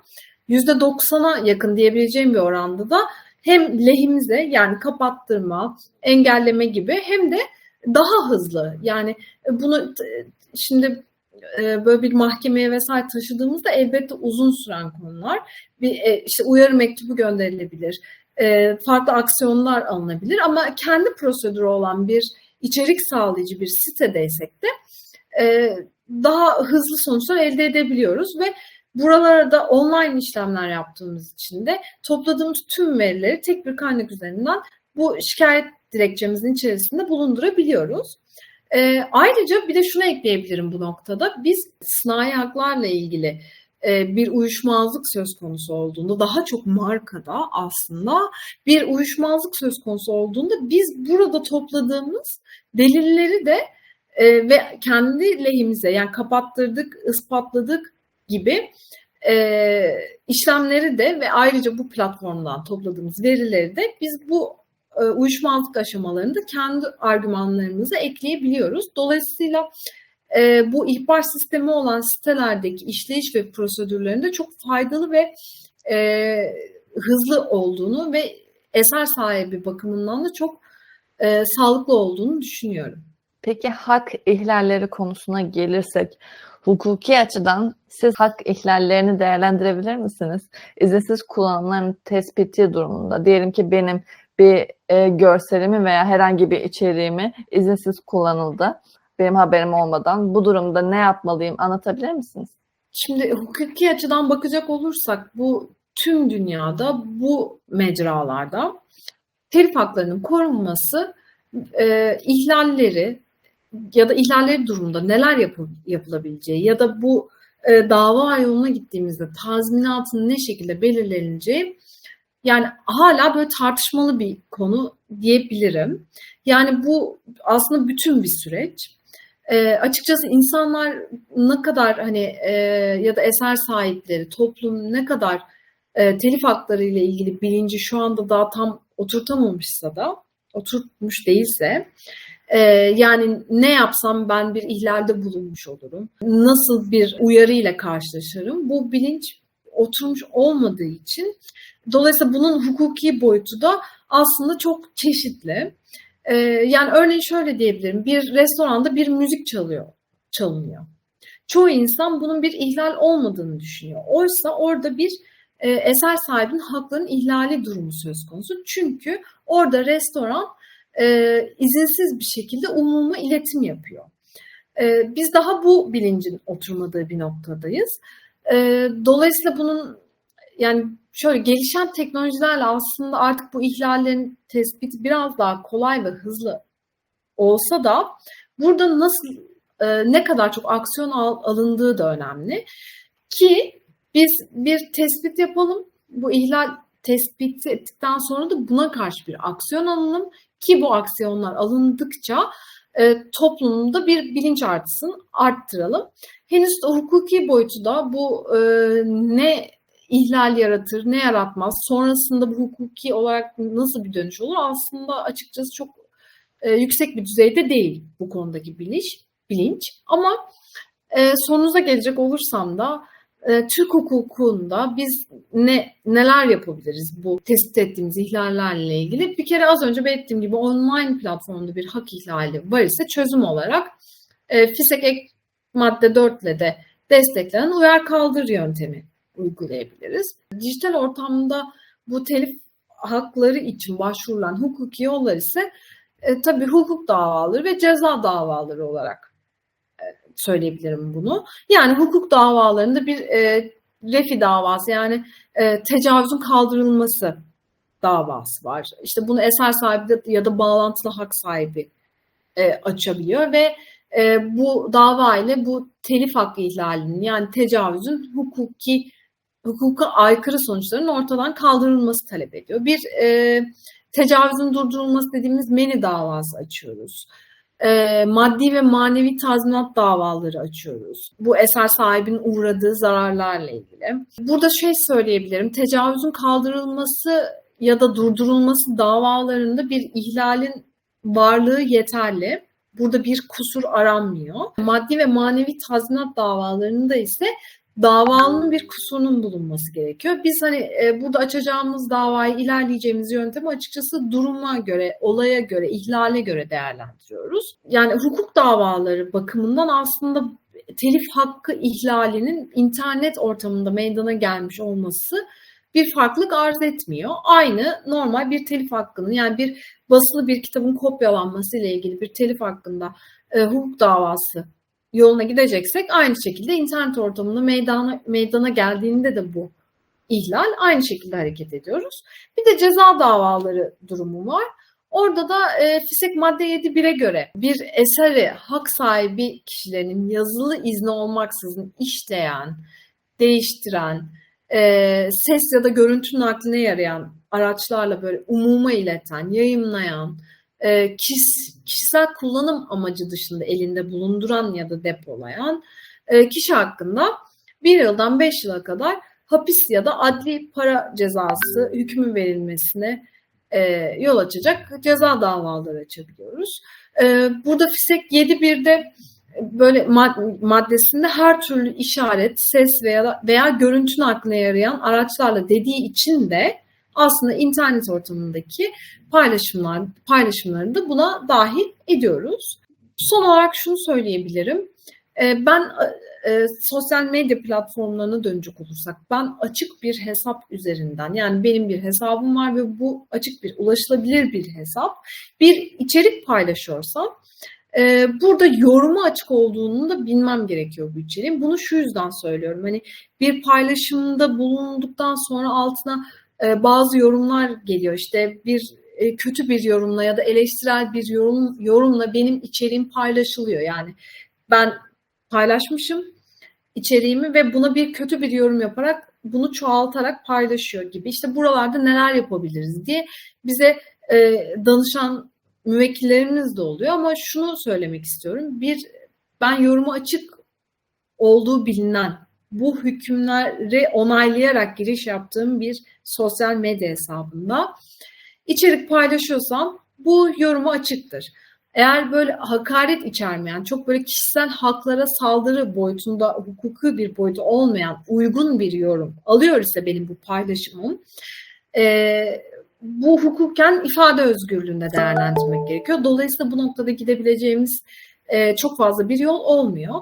%90'a yakın diyebileceğim bir oranda da hem lehimize yani kapattırma, engelleme gibi hem de daha hızlı. Yani bunu şimdi böyle bir mahkemeye vesaire taşıdığımızda elbette uzun süren konular. Bir işte uyarı mektubu gönderilebilir. Farklı aksiyonlar alınabilir ama kendi prosedürü olan bir içerik sağlayıcı bir sitedeysek de daha hızlı sonuçlar elde edebiliyoruz ve Buralarda online işlemler yaptığımız için de topladığımız tüm verileri tek bir kaynak üzerinden bu şikayet dilekçemizin içerisinde bulundurabiliyoruz. E, ayrıca bir de şunu ekleyebilirim bu noktada. Biz sınai haklarla ilgili e, bir uyuşmazlık söz konusu olduğunda daha çok markada aslında bir uyuşmazlık söz konusu olduğunda biz burada topladığımız delilleri de e, ve kendi lehimize yani kapattırdık, ispatladık gibi e, işlemleri de ve ayrıca bu platformdan topladığımız verileri de biz bu e, uyuşmazlık aşamalarında kendi argümanlarımızı ekleyebiliyoruz. Dolayısıyla e, bu ihbar sistemi olan sitelerdeki işleyiş ve prosedürlerinde çok faydalı ve e, hızlı olduğunu ve eser sahibi bakımından da çok e, sağlıklı olduğunu düşünüyorum. Peki hak ihlalleri konusuna gelirsek, hukuki açıdan siz hak ihlallerini değerlendirebilir misiniz? İzinsiz kullanımların tespiti durumunda, diyelim ki benim bir e, görselimi veya herhangi bir içeriğimi izinsiz kullanıldı, benim haberim olmadan. Bu durumda ne yapmalıyım anlatabilir misiniz? Şimdi hukuki açıdan bakacak olursak bu tüm dünyada bu mecralarda telif haklarının korunması e, ihlalleri ya da ihlalleri durumunda neler yapı, yapılabileceği ya da bu e, dava yoluna gittiğimizde tazminatın ne şekilde belirleneceği yani hala böyle tartışmalı bir konu diyebilirim. Yani bu aslında bütün bir süreç. E, açıkçası insanlar ne kadar hani e, ya da eser sahipleri, toplum ne kadar e, telif hakları ile ilgili bilinci şu anda daha tam oturtamamışsa da, oturtmuş değilse, e, yani ne yapsam ben bir ihlalde bulunmuş olurum, nasıl bir uyarı ile karşılaşırım, bu bilinç oturmuş olmadığı için. Dolayısıyla bunun hukuki boyutu da aslında çok çeşitli. Ee, yani örneğin şöyle diyebilirim. Bir restoranda bir müzik çalıyor, çalınıyor. Çoğu insan bunun bir ihlal olmadığını düşünüyor. Oysa orada bir e, eser sahibinin haklarının ihlali durumu söz konusu. Çünkü orada restoran e, izinsiz bir şekilde umuma iletim yapıyor. E, biz daha bu bilincin oturmadığı bir noktadayız. E, dolayısıyla bunun yani şöyle gelişen teknolojilerle aslında artık bu ihlallerin tespiti biraz daha kolay ve hızlı olsa da burada nasıl e, ne kadar çok aksiyon al, alındığı da önemli. Ki biz bir tespit yapalım. Bu ihlal tespiti ettikten sonra da buna karşı bir aksiyon alalım ki bu aksiyonlar alındıkça e, toplumda bir bilinç artsın, arttıralım. Henüz hukuki boyutu da bu e, ne ihlal yaratır, ne yaratmaz, sonrasında bu hukuki olarak nasıl bir dönüş olur aslında açıkçası çok e, yüksek bir düzeyde değil bu konudaki bilinç. bilinç. Ama e, sonunuza gelecek olursam da e, Türk hukukunda biz ne neler yapabiliriz bu tespit ettiğimiz ihlallerle ilgili? Bir kere az önce belirttiğim gibi online platformda bir hak ihlali var ise çözüm olarak e, FİSEK ek madde 4 ile de desteklenen uyar kaldır yöntemi uygulayabiliriz. Dijital ortamda bu telif hakları için başvurulan hukuki yollar ise e, tabii hukuk davaları ve ceza davaları olarak e, söyleyebilirim bunu. Yani hukuk davalarında bir e, refi davası yani e, tecavüzün kaldırılması davası var. İşte bunu eser sahibi de, ya da bağlantılı hak sahibi e, açabiliyor ve e, bu dava ile bu telif hakkı ihlalinin yani tecavüzün hukuki hukuka aykırı sonuçların ortadan kaldırılması talep ediyor. Bir e, tecavüzün durdurulması dediğimiz meni davası açıyoruz. E, maddi ve manevi tazminat davaları açıyoruz. Bu eser sahibinin uğradığı zararlarla ilgili. Burada şey söyleyebilirim. Tecavüzün kaldırılması ya da durdurulması davalarında bir ihlalin varlığı yeterli. Burada bir kusur aranmıyor. Maddi ve manevi tazminat davalarında ise davalının bir kusurunun bulunması gerekiyor. Biz hani e, burada açacağımız davayı ilerleyeceğimiz yöntemi açıkçası duruma göre, olaya göre, ihlale göre değerlendiriyoruz. Yani hukuk davaları bakımından aslında telif hakkı ihlalinin internet ortamında meydana gelmiş olması bir farklılık arz etmiyor. Aynı normal bir telif hakkının yani bir basılı bir kitabın kopyalanması ile ilgili bir telif hakkında e, hukuk davası yoluna gideceksek aynı şekilde internet ortamında meydana, meydana geldiğinde de bu ihlal aynı şekilde hareket ediyoruz. Bir de ceza davaları durumu var. Orada da e, FİSEK madde 7.1'e göre bir eseri hak sahibi kişilerin yazılı izni olmaksızın işleyen, değiştiren, e, ses ya da görüntü nakline yarayan araçlarla böyle umuma ileten, yayınlayan, e, kişisel kullanım amacı dışında elinde bulunduran ya da depolayan e, kişi hakkında bir yıldan beş yıla kadar hapis ya da adli para cezası hükmü verilmesine e, yol açacak ceza davaları açabiliyoruz. E, burada FİSEK 7.1'de böyle maddesinde her türlü işaret, ses veya veya görüntü nakline yarayan araçlarla dediği için de aslında internet ortamındaki paylaşımlar paylaşımlarını da buna dahil ediyoruz. Son olarak şunu söyleyebilirim. Ee, ben e, sosyal medya platformlarına dönecek olursak ben açık bir hesap üzerinden yani benim bir hesabım var ve bu açık bir ulaşılabilir bir hesap bir içerik paylaşıyorsam e, burada yoruma açık olduğunu da bilmem gerekiyor bu içeriğin. Bunu şu yüzden söylüyorum. Hani bir paylaşımda bulunduktan sonra altına e, bazı yorumlar geliyor. İşte bir e, kötü bir yorumla ya da eleştirel bir yorum yorumla benim içeriğim paylaşılıyor. Yani ben paylaşmışım içeriğimi ve buna bir kötü bir yorum yaparak bunu çoğaltarak paylaşıyor gibi. İşte buralarda neler yapabiliriz diye bize e, danışan müvekkillerimiz de oluyor ama şunu söylemek istiyorum. Bir ben yorumu açık olduğu bilinen bu hükümleri onaylayarak giriş yaptığım bir sosyal medya hesabında içerik paylaşıyorsam bu yorumu açıktır. Eğer böyle hakaret içermeyen, çok böyle kişisel haklara saldırı boyutunda hukuki bir boyutu olmayan uygun bir yorum alıyor ise benim bu paylaşımım, e, bu hukuken ifade özgürlüğünde değerlendirmek gerekiyor. Dolayısıyla bu noktada gidebileceğimiz e, çok fazla bir yol olmuyor.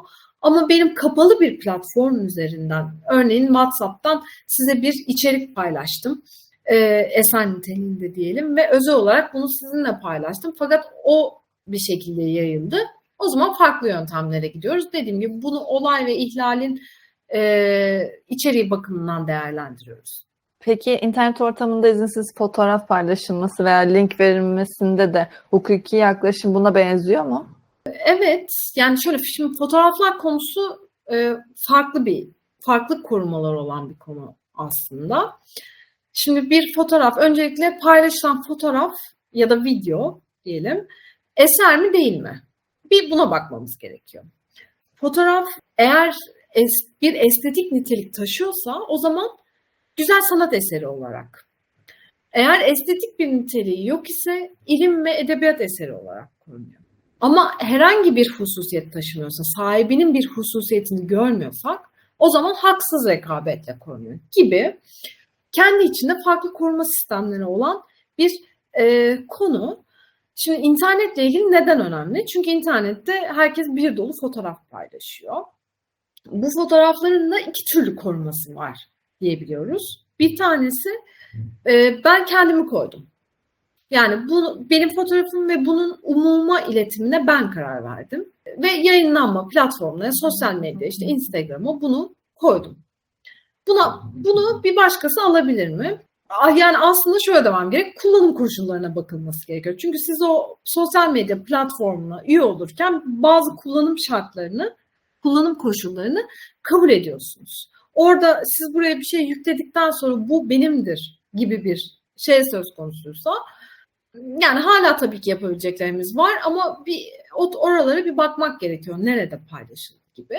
Ama benim kapalı bir platform üzerinden, örneğin WhatsApp'tan size bir içerik paylaştım. E, esen niteliğinde diyelim ve özel olarak bunu sizinle paylaştım. Fakat o bir şekilde yayıldı. O zaman farklı yöntemlere gidiyoruz. Dediğim gibi bunu olay ve ihlalin e, içeriği bakımından değerlendiriyoruz. Peki internet ortamında izinsiz fotoğraf paylaşılması veya link verilmesinde de hukuki yaklaşım buna benziyor mu? Evet, yani şöyle şimdi fotoğraflar konusu e, farklı bir, farklı korumalar olan bir konu aslında. Şimdi bir fotoğraf, öncelikle paylaşılan fotoğraf ya da video diyelim, eser mi değil mi? Bir buna bakmamız gerekiyor. Fotoğraf eğer es, bir estetik nitelik taşıyorsa o zaman güzel sanat eseri olarak. Eğer estetik bir niteliği yok ise ilim ve edebiyat eseri olarak korunuyor. Ama herhangi bir hususiyet taşımıyorsa, sahibinin bir hususiyetini görmüyorsak o zaman haksız rekabetle korunuyor gibi kendi içinde farklı koruma sistemleri olan bir e, konu. Şimdi internetle ilgili neden önemli? Çünkü internette herkes bir dolu fotoğraf paylaşıyor. Bu fotoğrafların da iki türlü koruması var diyebiliyoruz. Bir tanesi e, ben kendimi koydum. Yani bu benim fotoğrafım ve bunun umuma iletimine ben karar verdim. Ve yayınlanma platformlarına, sosyal medya, işte Instagram'a bunu koydum. Buna bunu bir başkası alabilir mi? Yani aslında şöyle devam gerek. Kullanım koşullarına bakılması gerekiyor. Çünkü siz o sosyal medya platformuna üye olurken bazı kullanım şartlarını, kullanım koşullarını kabul ediyorsunuz. Orada siz buraya bir şey yükledikten sonra bu benimdir gibi bir şey söz konusuysa yani hala tabii ki yapabileceklerimiz var ama bir oralara bir bakmak gerekiyor. Nerede paylaşıldı gibi.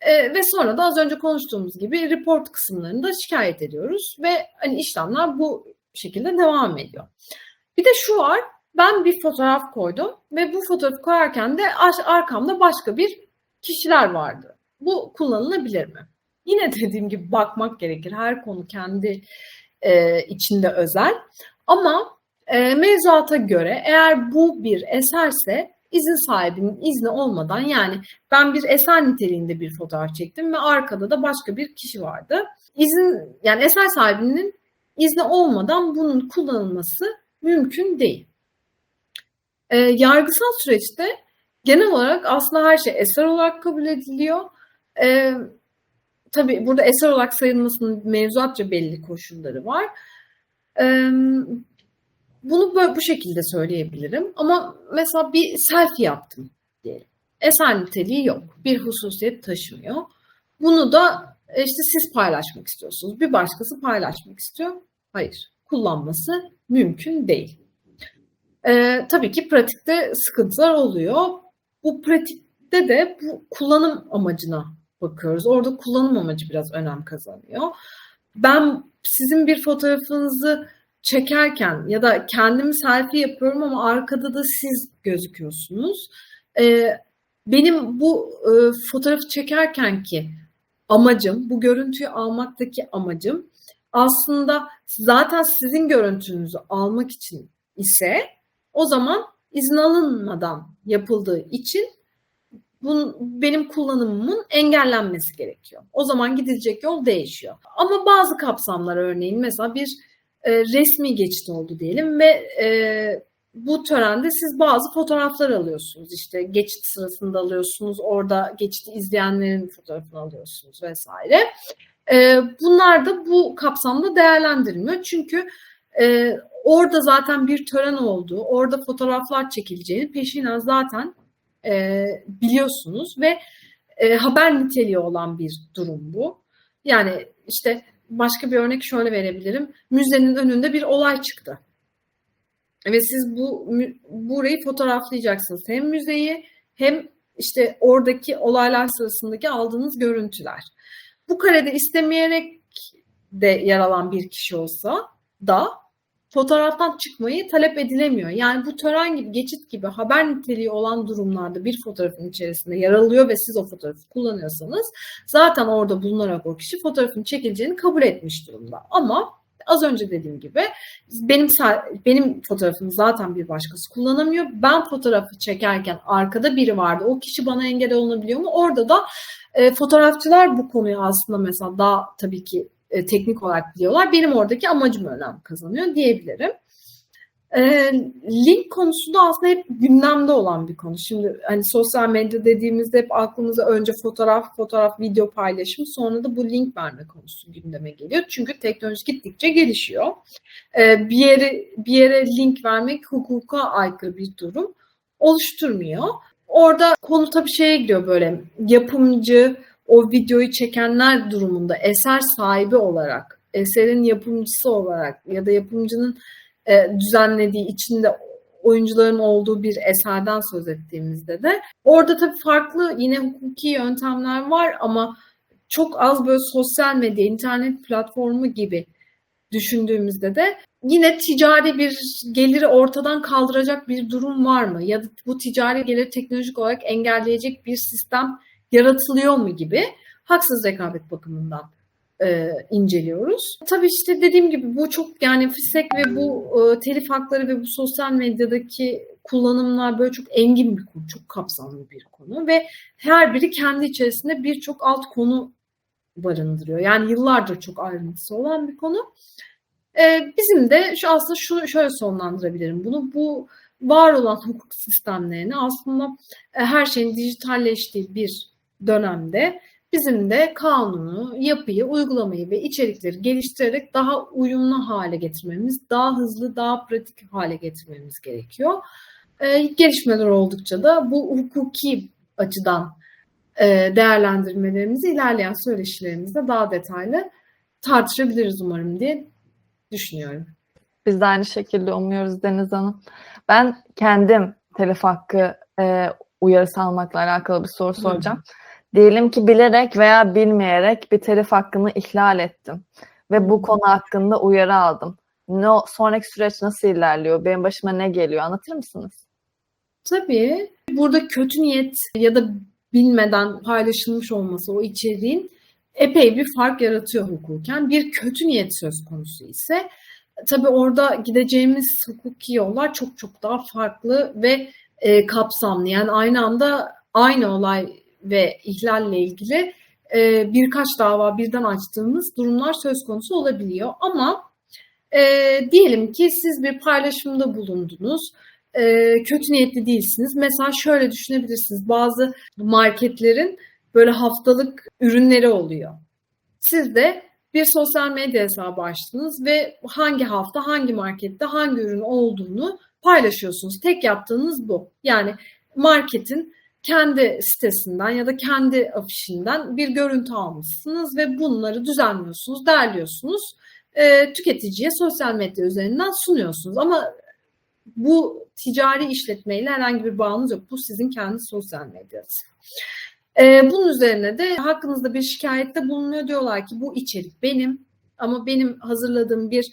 E, ve sonra da az önce konuştuğumuz gibi report kısımlarında şikayet ediyoruz ve hani işlemler bu şekilde devam ediyor. Bir de şu var. Ben bir fotoğraf koydum ve bu fotoğrafı koyarken de arkamda başka bir kişiler vardı. Bu kullanılabilir mi? Yine dediğim gibi bakmak gerekir. Her konu kendi e, içinde özel. Ama e, mevzuata göre eğer bu bir eserse izin sahibinin izni olmadan yani ben bir eser niteliğinde bir fotoğraf çektim ve arkada da başka bir kişi vardı. İzin yani eser sahibinin izni olmadan bunun kullanılması mümkün değil. E, yargısal süreçte genel olarak aslında her şey eser olarak kabul ediliyor. E, tabii burada eser olarak sayılmasının mevzuatça belli koşulları var. E, bunu böyle bu şekilde söyleyebilirim. Ama mesela bir selfie yaptım diyelim. Eser niteliği yok. Bir hususiyet taşımıyor. Bunu da e, işte siz paylaşmak istiyorsunuz. Bir başkası paylaşmak istiyor. Hayır. Kullanması mümkün değil. Ee, tabii ki pratikte sıkıntılar oluyor. Bu pratikte de bu kullanım amacına bakıyoruz. Orada kullanım amacı biraz önem kazanıyor. Ben sizin bir fotoğrafınızı çekerken ya da kendimi selfie yapıyorum ama arkada da siz gözüküyorsunuz. Ee, benim bu e, fotoğrafı çekerken ki amacım, bu görüntüyü almaktaki amacım aslında zaten sizin görüntünüzü almak için ise o zaman izin alınmadan yapıldığı için bunun, benim kullanımımın engellenmesi gerekiyor. O zaman gidilecek yol değişiyor. Ama bazı kapsamlar örneğin mesela bir e, resmi geçit oldu diyelim ve e, bu törende siz bazı fotoğraflar alıyorsunuz. İşte geçit sırasında alıyorsunuz, orada geçiti izleyenlerin fotoğrafını alıyorsunuz vesaire. E, bunlar da bu kapsamda değerlendirilmiyor. Çünkü e, orada zaten bir tören olduğu, orada fotoğraflar çekileceğini peşinen zaten e, biliyorsunuz ve e, haber niteliği olan bir durum bu. Yani işte başka bir örnek şöyle verebilirim. Müzenin önünde bir olay çıktı. Ve siz bu burayı fotoğraflayacaksınız. Hem müzeyi hem işte oradaki olaylar sırasındaki aldığınız görüntüler. Bu karede istemeyerek de yer alan bir kişi olsa da fotoğraftan çıkmayı talep edilemiyor. Yani bu tören gibi, geçit gibi haber niteliği olan durumlarda bir fotoğrafın içerisinde yer alıyor ve siz o fotoğrafı kullanıyorsanız zaten orada bulunarak o kişi fotoğrafın çekileceğini kabul etmiş durumda. Ama az önce dediğim gibi benim benim fotoğrafımı zaten bir başkası kullanamıyor. Ben fotoğrafı çekerken arkada biri vardı. O kişi bana engel olunabiliyor mu? Orada da e, fotoğrafçılar bu konuyu aslında mesela daha tabii ki e, teknik olarak biliyorlar. Benim oradaki amacım önem kazanıyor diyebilirim. E, link konusu da aslında hep gündemde olan bir konu. Şimdi hani sosyal medya dediğimizde hep aklımıza önce fotoğraf, fotoğraf, video paylaşım sonra da bu link verme konusu gündeme geliyor. Çünkü teknoloji gittikçe gelişiyor. E, bir yere bir yere link vermek hukuka aykırı bir durum oluşturmuyor. Orada konu tabii şeye gidiyor böyle yapımcı, o videoyu çekenler durumunda eser sahibi olarak, eserin yapımcısı olarak ya da yapımcının e, düzenlediği içinde oyuncuların olduğu bir eserden söz ettiğimizde de orada tabii farklı yine hukuki yöntemler var ama çok az böyle sosyal medya, internet platformu gibi düşündüğümüzde de yine ticari bir geliri ortadan kaldıracak bir durum var mı? Ya da bu ticari geliri teknolojik olarak engelleyecek bir sistem yaratılıyor mu gibi haksız rekabet bakımından e, inceliyoruz. Tabii işte dediğim gibi bu çok yani FİSEK ve bu e, telif hakları ve bu sosyal medyadaki kullanımlar böyle çok engin bir konu, çok kapsamlı bir konu ve her biri kendi içerisinde birçok alt konu barındırıyor. Yani yıllardır çok ayrıntısı olan bir konu. Ee, bizim de şu aslında şunu şöyle sonlandırabilirim bunu. Bu var olan hukuk sistemlerini aslında e, her şeyin dijitalleştiği bir dönemde bizim de kanunu, yapıyı, uygulamayı ve içerikleri geliştirerek daha uyumlu hale getirmemiz, daha hızlı, daha pratik hale getirmemiz gerekiyor. Ee, gelişmeler oldukça da bu hukuki açıdan e, değerlendirmelerimizi ilerleyen söyleşilerimizde daha detaylı tartışabiliriz umarım diye düşünüyorum. Biz de aynı şekilde umuyoruz Deniz Hanım. Ben kendim telif hakkı e, uyarısı almakla alakalı bir soru soracağım. Hı. Diyelim ki bilerek veya bilmeyerek bir telif hakkını ihlal ettim ve bu konu hakkında uyarı aldım. Ne sonraki süreç nasıl ilerliyor? Benim başıma ne geliyor? Anlatır mısınız? Tabii. Burada kötü niyet ya da bilmeden paylaşılmış olması o içeriğin epey bir fark yaratıyor hukuken. Bir kötü niyet söz konusu ise tabii orada gideceğimiz hukuki yollar çok çok daha farklı ve e, kapsamlı. Yani aynı anda aynı olay ve ihlalle ilgili e, birkaç dava birden açtığımız durumlar söz konusu olabiliyor. Ama e, diyelim ki siz bir paylaşımda bulundunuz. E, kötü niyetli değilsiniz. Mesela şöyle düşünebilirsiniz. Bazı marketlerin böyle haftalık ürünleri oluyor. Siz de bir sosyal medya hesabı açtınız ve hangi hafta hangi markette hangi ürün olduğunu paylaşıyorsunuz. Tek yaptığınız bu. Yani marketin kendi sitesinden ya da kendi afişinden bir görüntü almışsınız ve bunları düzenliyorsunuz, derliyorsunuz. E, tüketiciye sosyal medya üzerinden sunuyorsunuz. Ama bu ticari işletmeyle herhangi bir bağınız yok. Bu sizin kendi sosyal medyanız. E, bunun üzerine de hakkınızda bir şikayette bulunuyor. Diyorlar ki bu içerik benim ama benim hazırladığım bir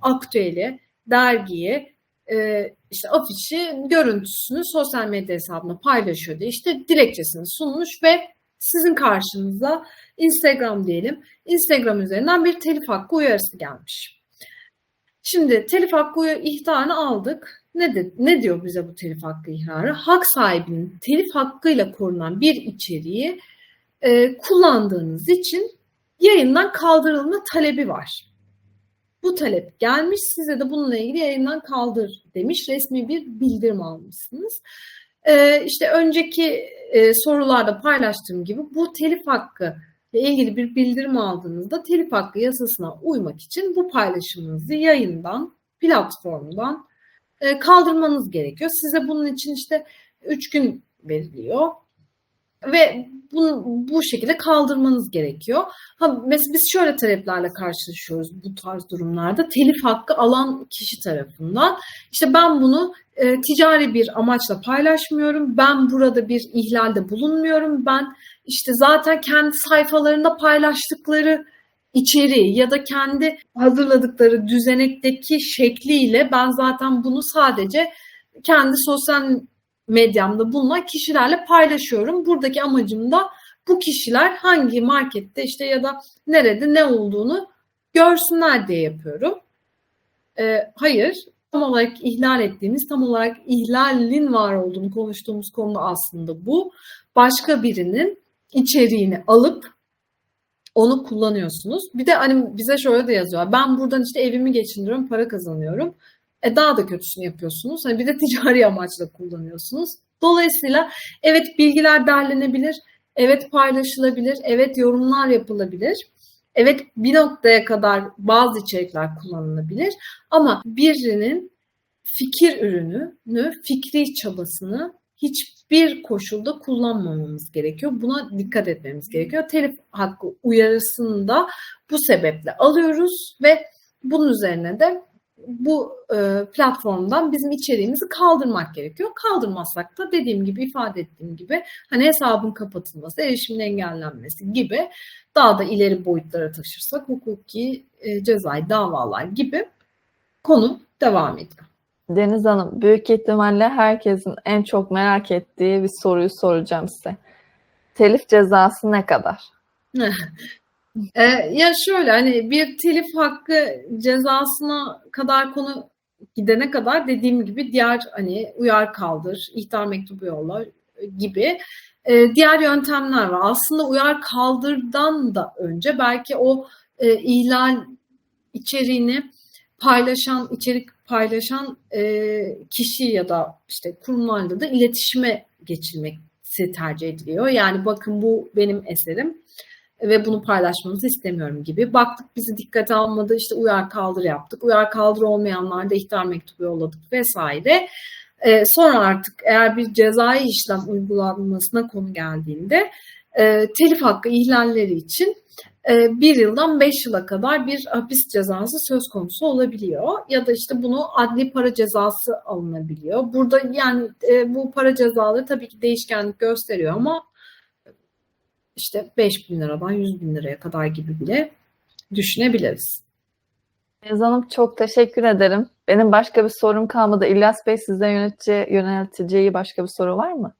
aktüeli, dergiyi e, işte afişi görüntüsünü sosyal medya hesabına paylaşıyor diye işte dilekçesini sunmuş ve sizin karşınıza Instagram diyelim. Instagram üzerinden bir telif hakkı uyarısı gelmiş. Şimdi telif hakkı ihtarını aldık. Ne, de, ne diyor bize bu telif hakkı ihtarı? Hak sahibinin telif hakkıyla korunan bir içeriği e, kullandığınız için yayından kaldırılma talebi var. Bu talep gelmiş, size de bununla ilgili yayından kaldır demiş, resmi bir bildirim almışsınız. E, işte önceki e, sorularda paylaştığım gibi bu telif hakkı ile ilgili bir bildirim aldığınızda telif hakkı yasasına uymak için bu paylaşımınızı yayından, platformdan e, kaldırmanız gerekiyor. Size bunun için işte 3 gün veriliyor ve bunu bu şekilde kaldırmanız gerekiyor. Ha, mesela biz şöyle taleplerle karşılaşıyoruz bu tarz durumlarda. Telif hakkı alan kişi tarafından. İşte ben bunu e, ticari bir amaçla paylaşmıyorum. Ben burada bir ihlalde bulunmuyorum. Ben işte zaten kendi sayfalarında paylaştıkları içeriği ya da kendi hazırladıkları düzenekteki şekliyle ben zaten bunu sadece kendi sosyal medyamda bulunan kişilerle paylaşıyorum. Buradaki amacım da bu kişiler hangi markette işte ya da nerede ne olduğunu görsünler diye yapıyorum. Ee, hayır, tam olarak ihlal ettiğimiz, tam olarak ihlalin var olduğunu konuştuğumuz konu aslında bu. Başka birinin içeriğini alıp onu kullanıyorsunuz. Bir de hani bize şöyle de yazıyor. Ben buradan işte evimi geçindiriyorum, para kazanıyorum. E daha da kötüsünü yapıyorsunuz. Hani bir de ticari amaçla kullanıyorsunuz. Dolayısıyla evet bilgiler derlenebilir, evet paylaşılabilir, evet yorumlar yapılabilir. Evet bir noktaya kadar bazı içerikler kullanılabilir ama birinin fikir ürününü, fikri çabasını hiçbir koşulda kullanmamamız gerekiyor. Buna dikkat etmemiz gerekiyor. Telif hakkı uyarısını da bu sebeple alıyoruz ve bunun üzerine de bu e, platformdan bizim içeriğimizi kaldırmak gerekiyor. Kaldırmazsak da dediğim gibi ifade ettiğim gibi hani hesabın kapatılması, erişimin engellenmesi gibi daha da ileri boyutlara taşırsak hukuki e, cezai davalar gibi konu devam ediyor. Deniz Hanım, büyük ihtimalle herkesin en çok merak ettiği bir soruyu soracağım size. Telif cezası ne kadar? Ee, ya şöyle hani bir telif hakkı cezasına kadar konu gidene kadar dediğim gibi diğer hani uyar kaldır, ihtar mektubu yolla gibi e, diğer yöntemler var. Aslında uyar kaldırdan da önce belki o e, ihlal içeriğini paylaşan, içerik paylaşan e, kişi ya da işte kurumlarla da iletişime geçilmesi tercih ediliyor. Yani bakın bu benim eserim ve bunu paylaşmanızı istemiyorum gibi. Baktık bizi dikkate almadı işte uyar kaldır yaptık. Uyar kaldır olmayanlar da ihtar mektubu yolladık vesaire. Ee, sonra artık eğer bir cezai işlem uygulanmasına konu geldiğinde e, telif hakkı ihlalleri için e, bir yıldan beş yıla kadar bir hapis cezası söz konusu olabiliyor. Ya da işte bunu adli para cezası alınabiliyor. Burada yani e, bu para cezaları tabii ki değişkenlik gösteriyor ama işte 5 bin liradan 100 bin liraya kadar gibi bile düşünebiliriz. Deniz Hanım çok teşekkür ederim. Benim başka bir sorum kalmadı. İlyas Bey size yönetici, yönelteceği başka bir soru var mı?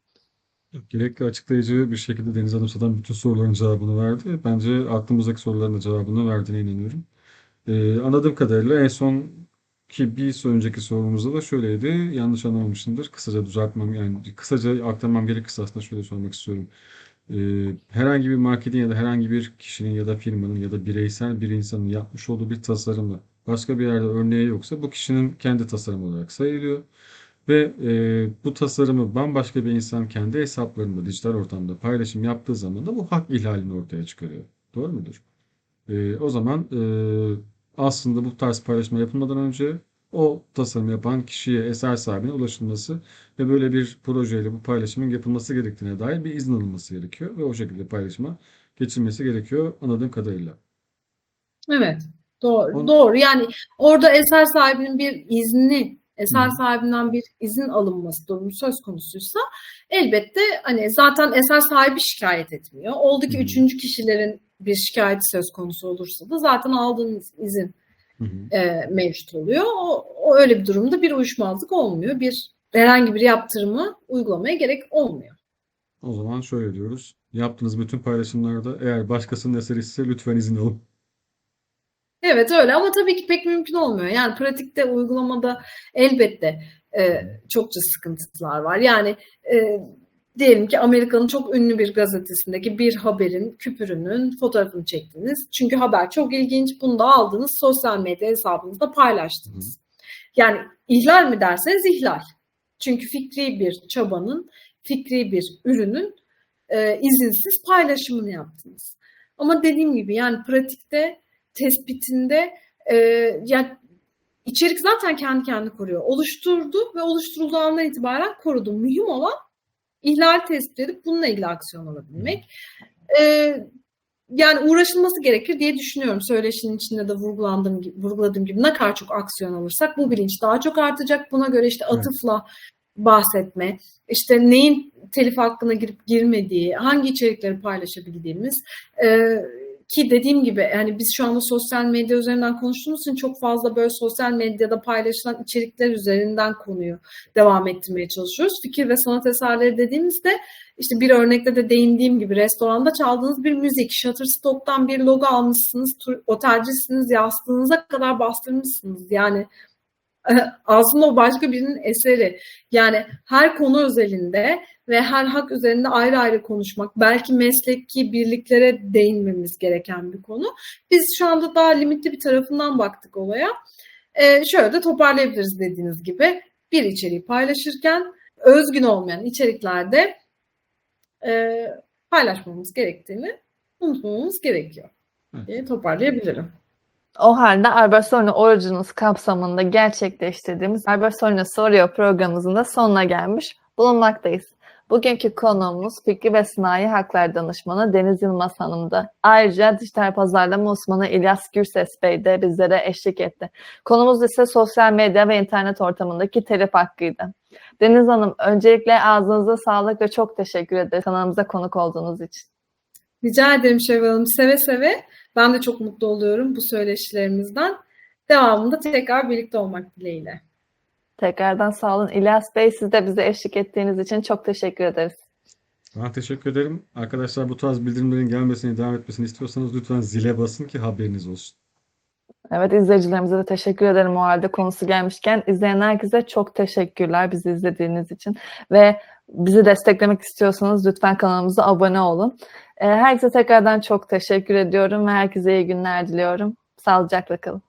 Gerekli açıklayıcı bir şekilde Deniz Hanım zaten bütün soruların cevabını verdi. Bence aklımızdaki soruların da cevabını verdiğine inanıyorum. Ee, anladığım kadarıyla en son ki bir önceki sorumuzda da şöyleydi. Yanlış anlamamışımdır. Kısaca düzeltmem yani kısaca aktarmam gerekirse aslında şöyle sormak istiyorum. Ee, herhangi bir marketin ya da herhangi bir kişinin ya da firmanın ya da bireysel bir insanın yapmış olduğu bir tasarımla başka bir yerde örneği yoksa bu kişinin kendi tasarımı olarak sayılıyor. Ve e, bu tasarımı bambaşka bir insan kendi hesaplarında, dijital ortamda paylaşım yaptığı zaman da bu hak ihlalini ortaya çıkarıyor. Doğru mudur? E, o zaman e, aslında bu tarz paylaşma yapılmadan önce o tasarım yapan kişiye, eser sahibine ulaşılması ve böyle bir projeyle bu paylaşımın yapılması gerektiğine dair bir izin alınması gerekiyor ve o şekilde paylaşıma geçilmesi gerekiyor anladığım kadarıyla. Evet, doğru. On- Doğru. Yani orada eser sahibinin bir izni, eser Hı. sahibinden bir izin alınması durumu söz konusuysa elbette hani zaten eser sahibi şikayet etmiyor. Oldu ki Hı. üçüncü kişilerin bir şikayeti söz konusu olursa da zaten aldığınız izin. E, mevcut oluyor. O, o öyle bir durumda bir uyuşmazlık olmuyor. Bir herhangi bir yaptırımı uygulamaya gerek olmuyor. O zaman şöyle diyoruz. Yaptığınız bütün paylaşımlarda eğer başkasının eseri ise lütfen izin alın. Evet öyle ama tabii ki pek mümkün olmuyor. Yani pratikte, uygulamada elbette e, çokça sıkıntılar var. Yani e, diyelim ki Amerika'nın çok ünlü bir gazetesindeki bir haberin küpürünün fotoğrafını çektiniz. Çünkü haber çok ilginç. Bunu da aldınız sosyal medya hesabınızda paylaştınız. Yani ihlal mi derseniz ihlal. Çünkü fikri bir çabanın, fikri bir ürünün e, izinsiz paylaşımını yaptınız. Ama dediğim gibi yani pratikte, tespitinde e, yani içerik zaten kendi kendini koruyor. Oluşturdu ve oluşturulduğu andan itibaren korudu. Mühim olan ihlal tespit edip bununla ilgili aksiyon alabilmek. E, yani uğraşılması gerekir diye düşünüyorum. Söyleşinin içinde de vurgulandığım gibi, vurguladığım gibi ne kadar çok aksiyon alırsak bu bilinç daha çok artacak. Buna göre işte atıfla bahsetme, işte neyin telif hakkına girip girmediği, hangi içerikleri paylaşabildiğimiz e, ki dediğim gibi yani biz şu anda sosyal medya üzerinden konuştuğumuz için çok fazla böyle sosyal medyada paylaşılan içerikler üzerinden konuyu devam ettirmeye çalışıyoruz. Fikir ve sanat eserleri dediğimizde işte bir örnekte de değindiğim gibi restoranda çaldığınız bir müzik, Shutterstock'tan bir logo almışsınız, otelcisiniz, yastığınıza kadar bastırmışsınız. Yani aslında o başka birinin eseri. Yani her konu özelinde ve her hak üzerinde ayrı ayrı konuşmak, belki mesleki birliklere değinmemiz gereken bir konu. Biz şu anda daha limitli bir tarafından baktık olaya. Ee, şöyle de toparlayabiliriz dediğiniz gibi. Bir içeriği paylaşırken özgün olmayan içeriklerde e, paylaşmamız gerektiğini unutmamamız gerekiyor diye toparlayabilirim. O halde Albert Sorno Origins kapsamında gerçekleştirdiğimiz Albert Sorno Soruyor programımızın da sonuna gelmiş bulunmaktayız. Bugünkü konuğumuz Fikri ve Sanayi Haklar Danışmanı Deniz Yılmaz Hanım'dı. Ayrıca dijital pazarlama uzmanı İlyas Gürses Bey de bizlere eşlik etti. Konumuz ise sosyal medya ve internet ortamındaki telif hakkıydı. Deniz Hanım öncelikle ağzınıza sağlık ve çok teşekkür ederiz kanalımıza konuk olduğunuz için. Rica ederim Şevval Hanım. Seve seve. Ben de çok mutlu oluyorum bu söyleşilerimizden. Devamında tekrar birlikte olmak dileğiyle. Tekrardan sağ olun. İlyas Bey siz de bize eşlik ettiğiniz için çok teşekkür ederiz. Ben teşekkür ederim. Arkadaşlar bu tarz bildirimlerin gelmesini, devam etmesini istiyorsanız lütfen zile basın ki haberiniz olsun. Evet izleyicilerimize de teşekkür ederim o halde konusu gelmişken. izleyen herkese çok teşekkürler bizi izlediğiniz için. Ve bizi desteklemek istiyorsanız lütfen kanalımıza abone olun. Herkese tekrardan çok teşekkür ediyorum ve herkese iyi günler diliyorum. Sağlıcakla kalın.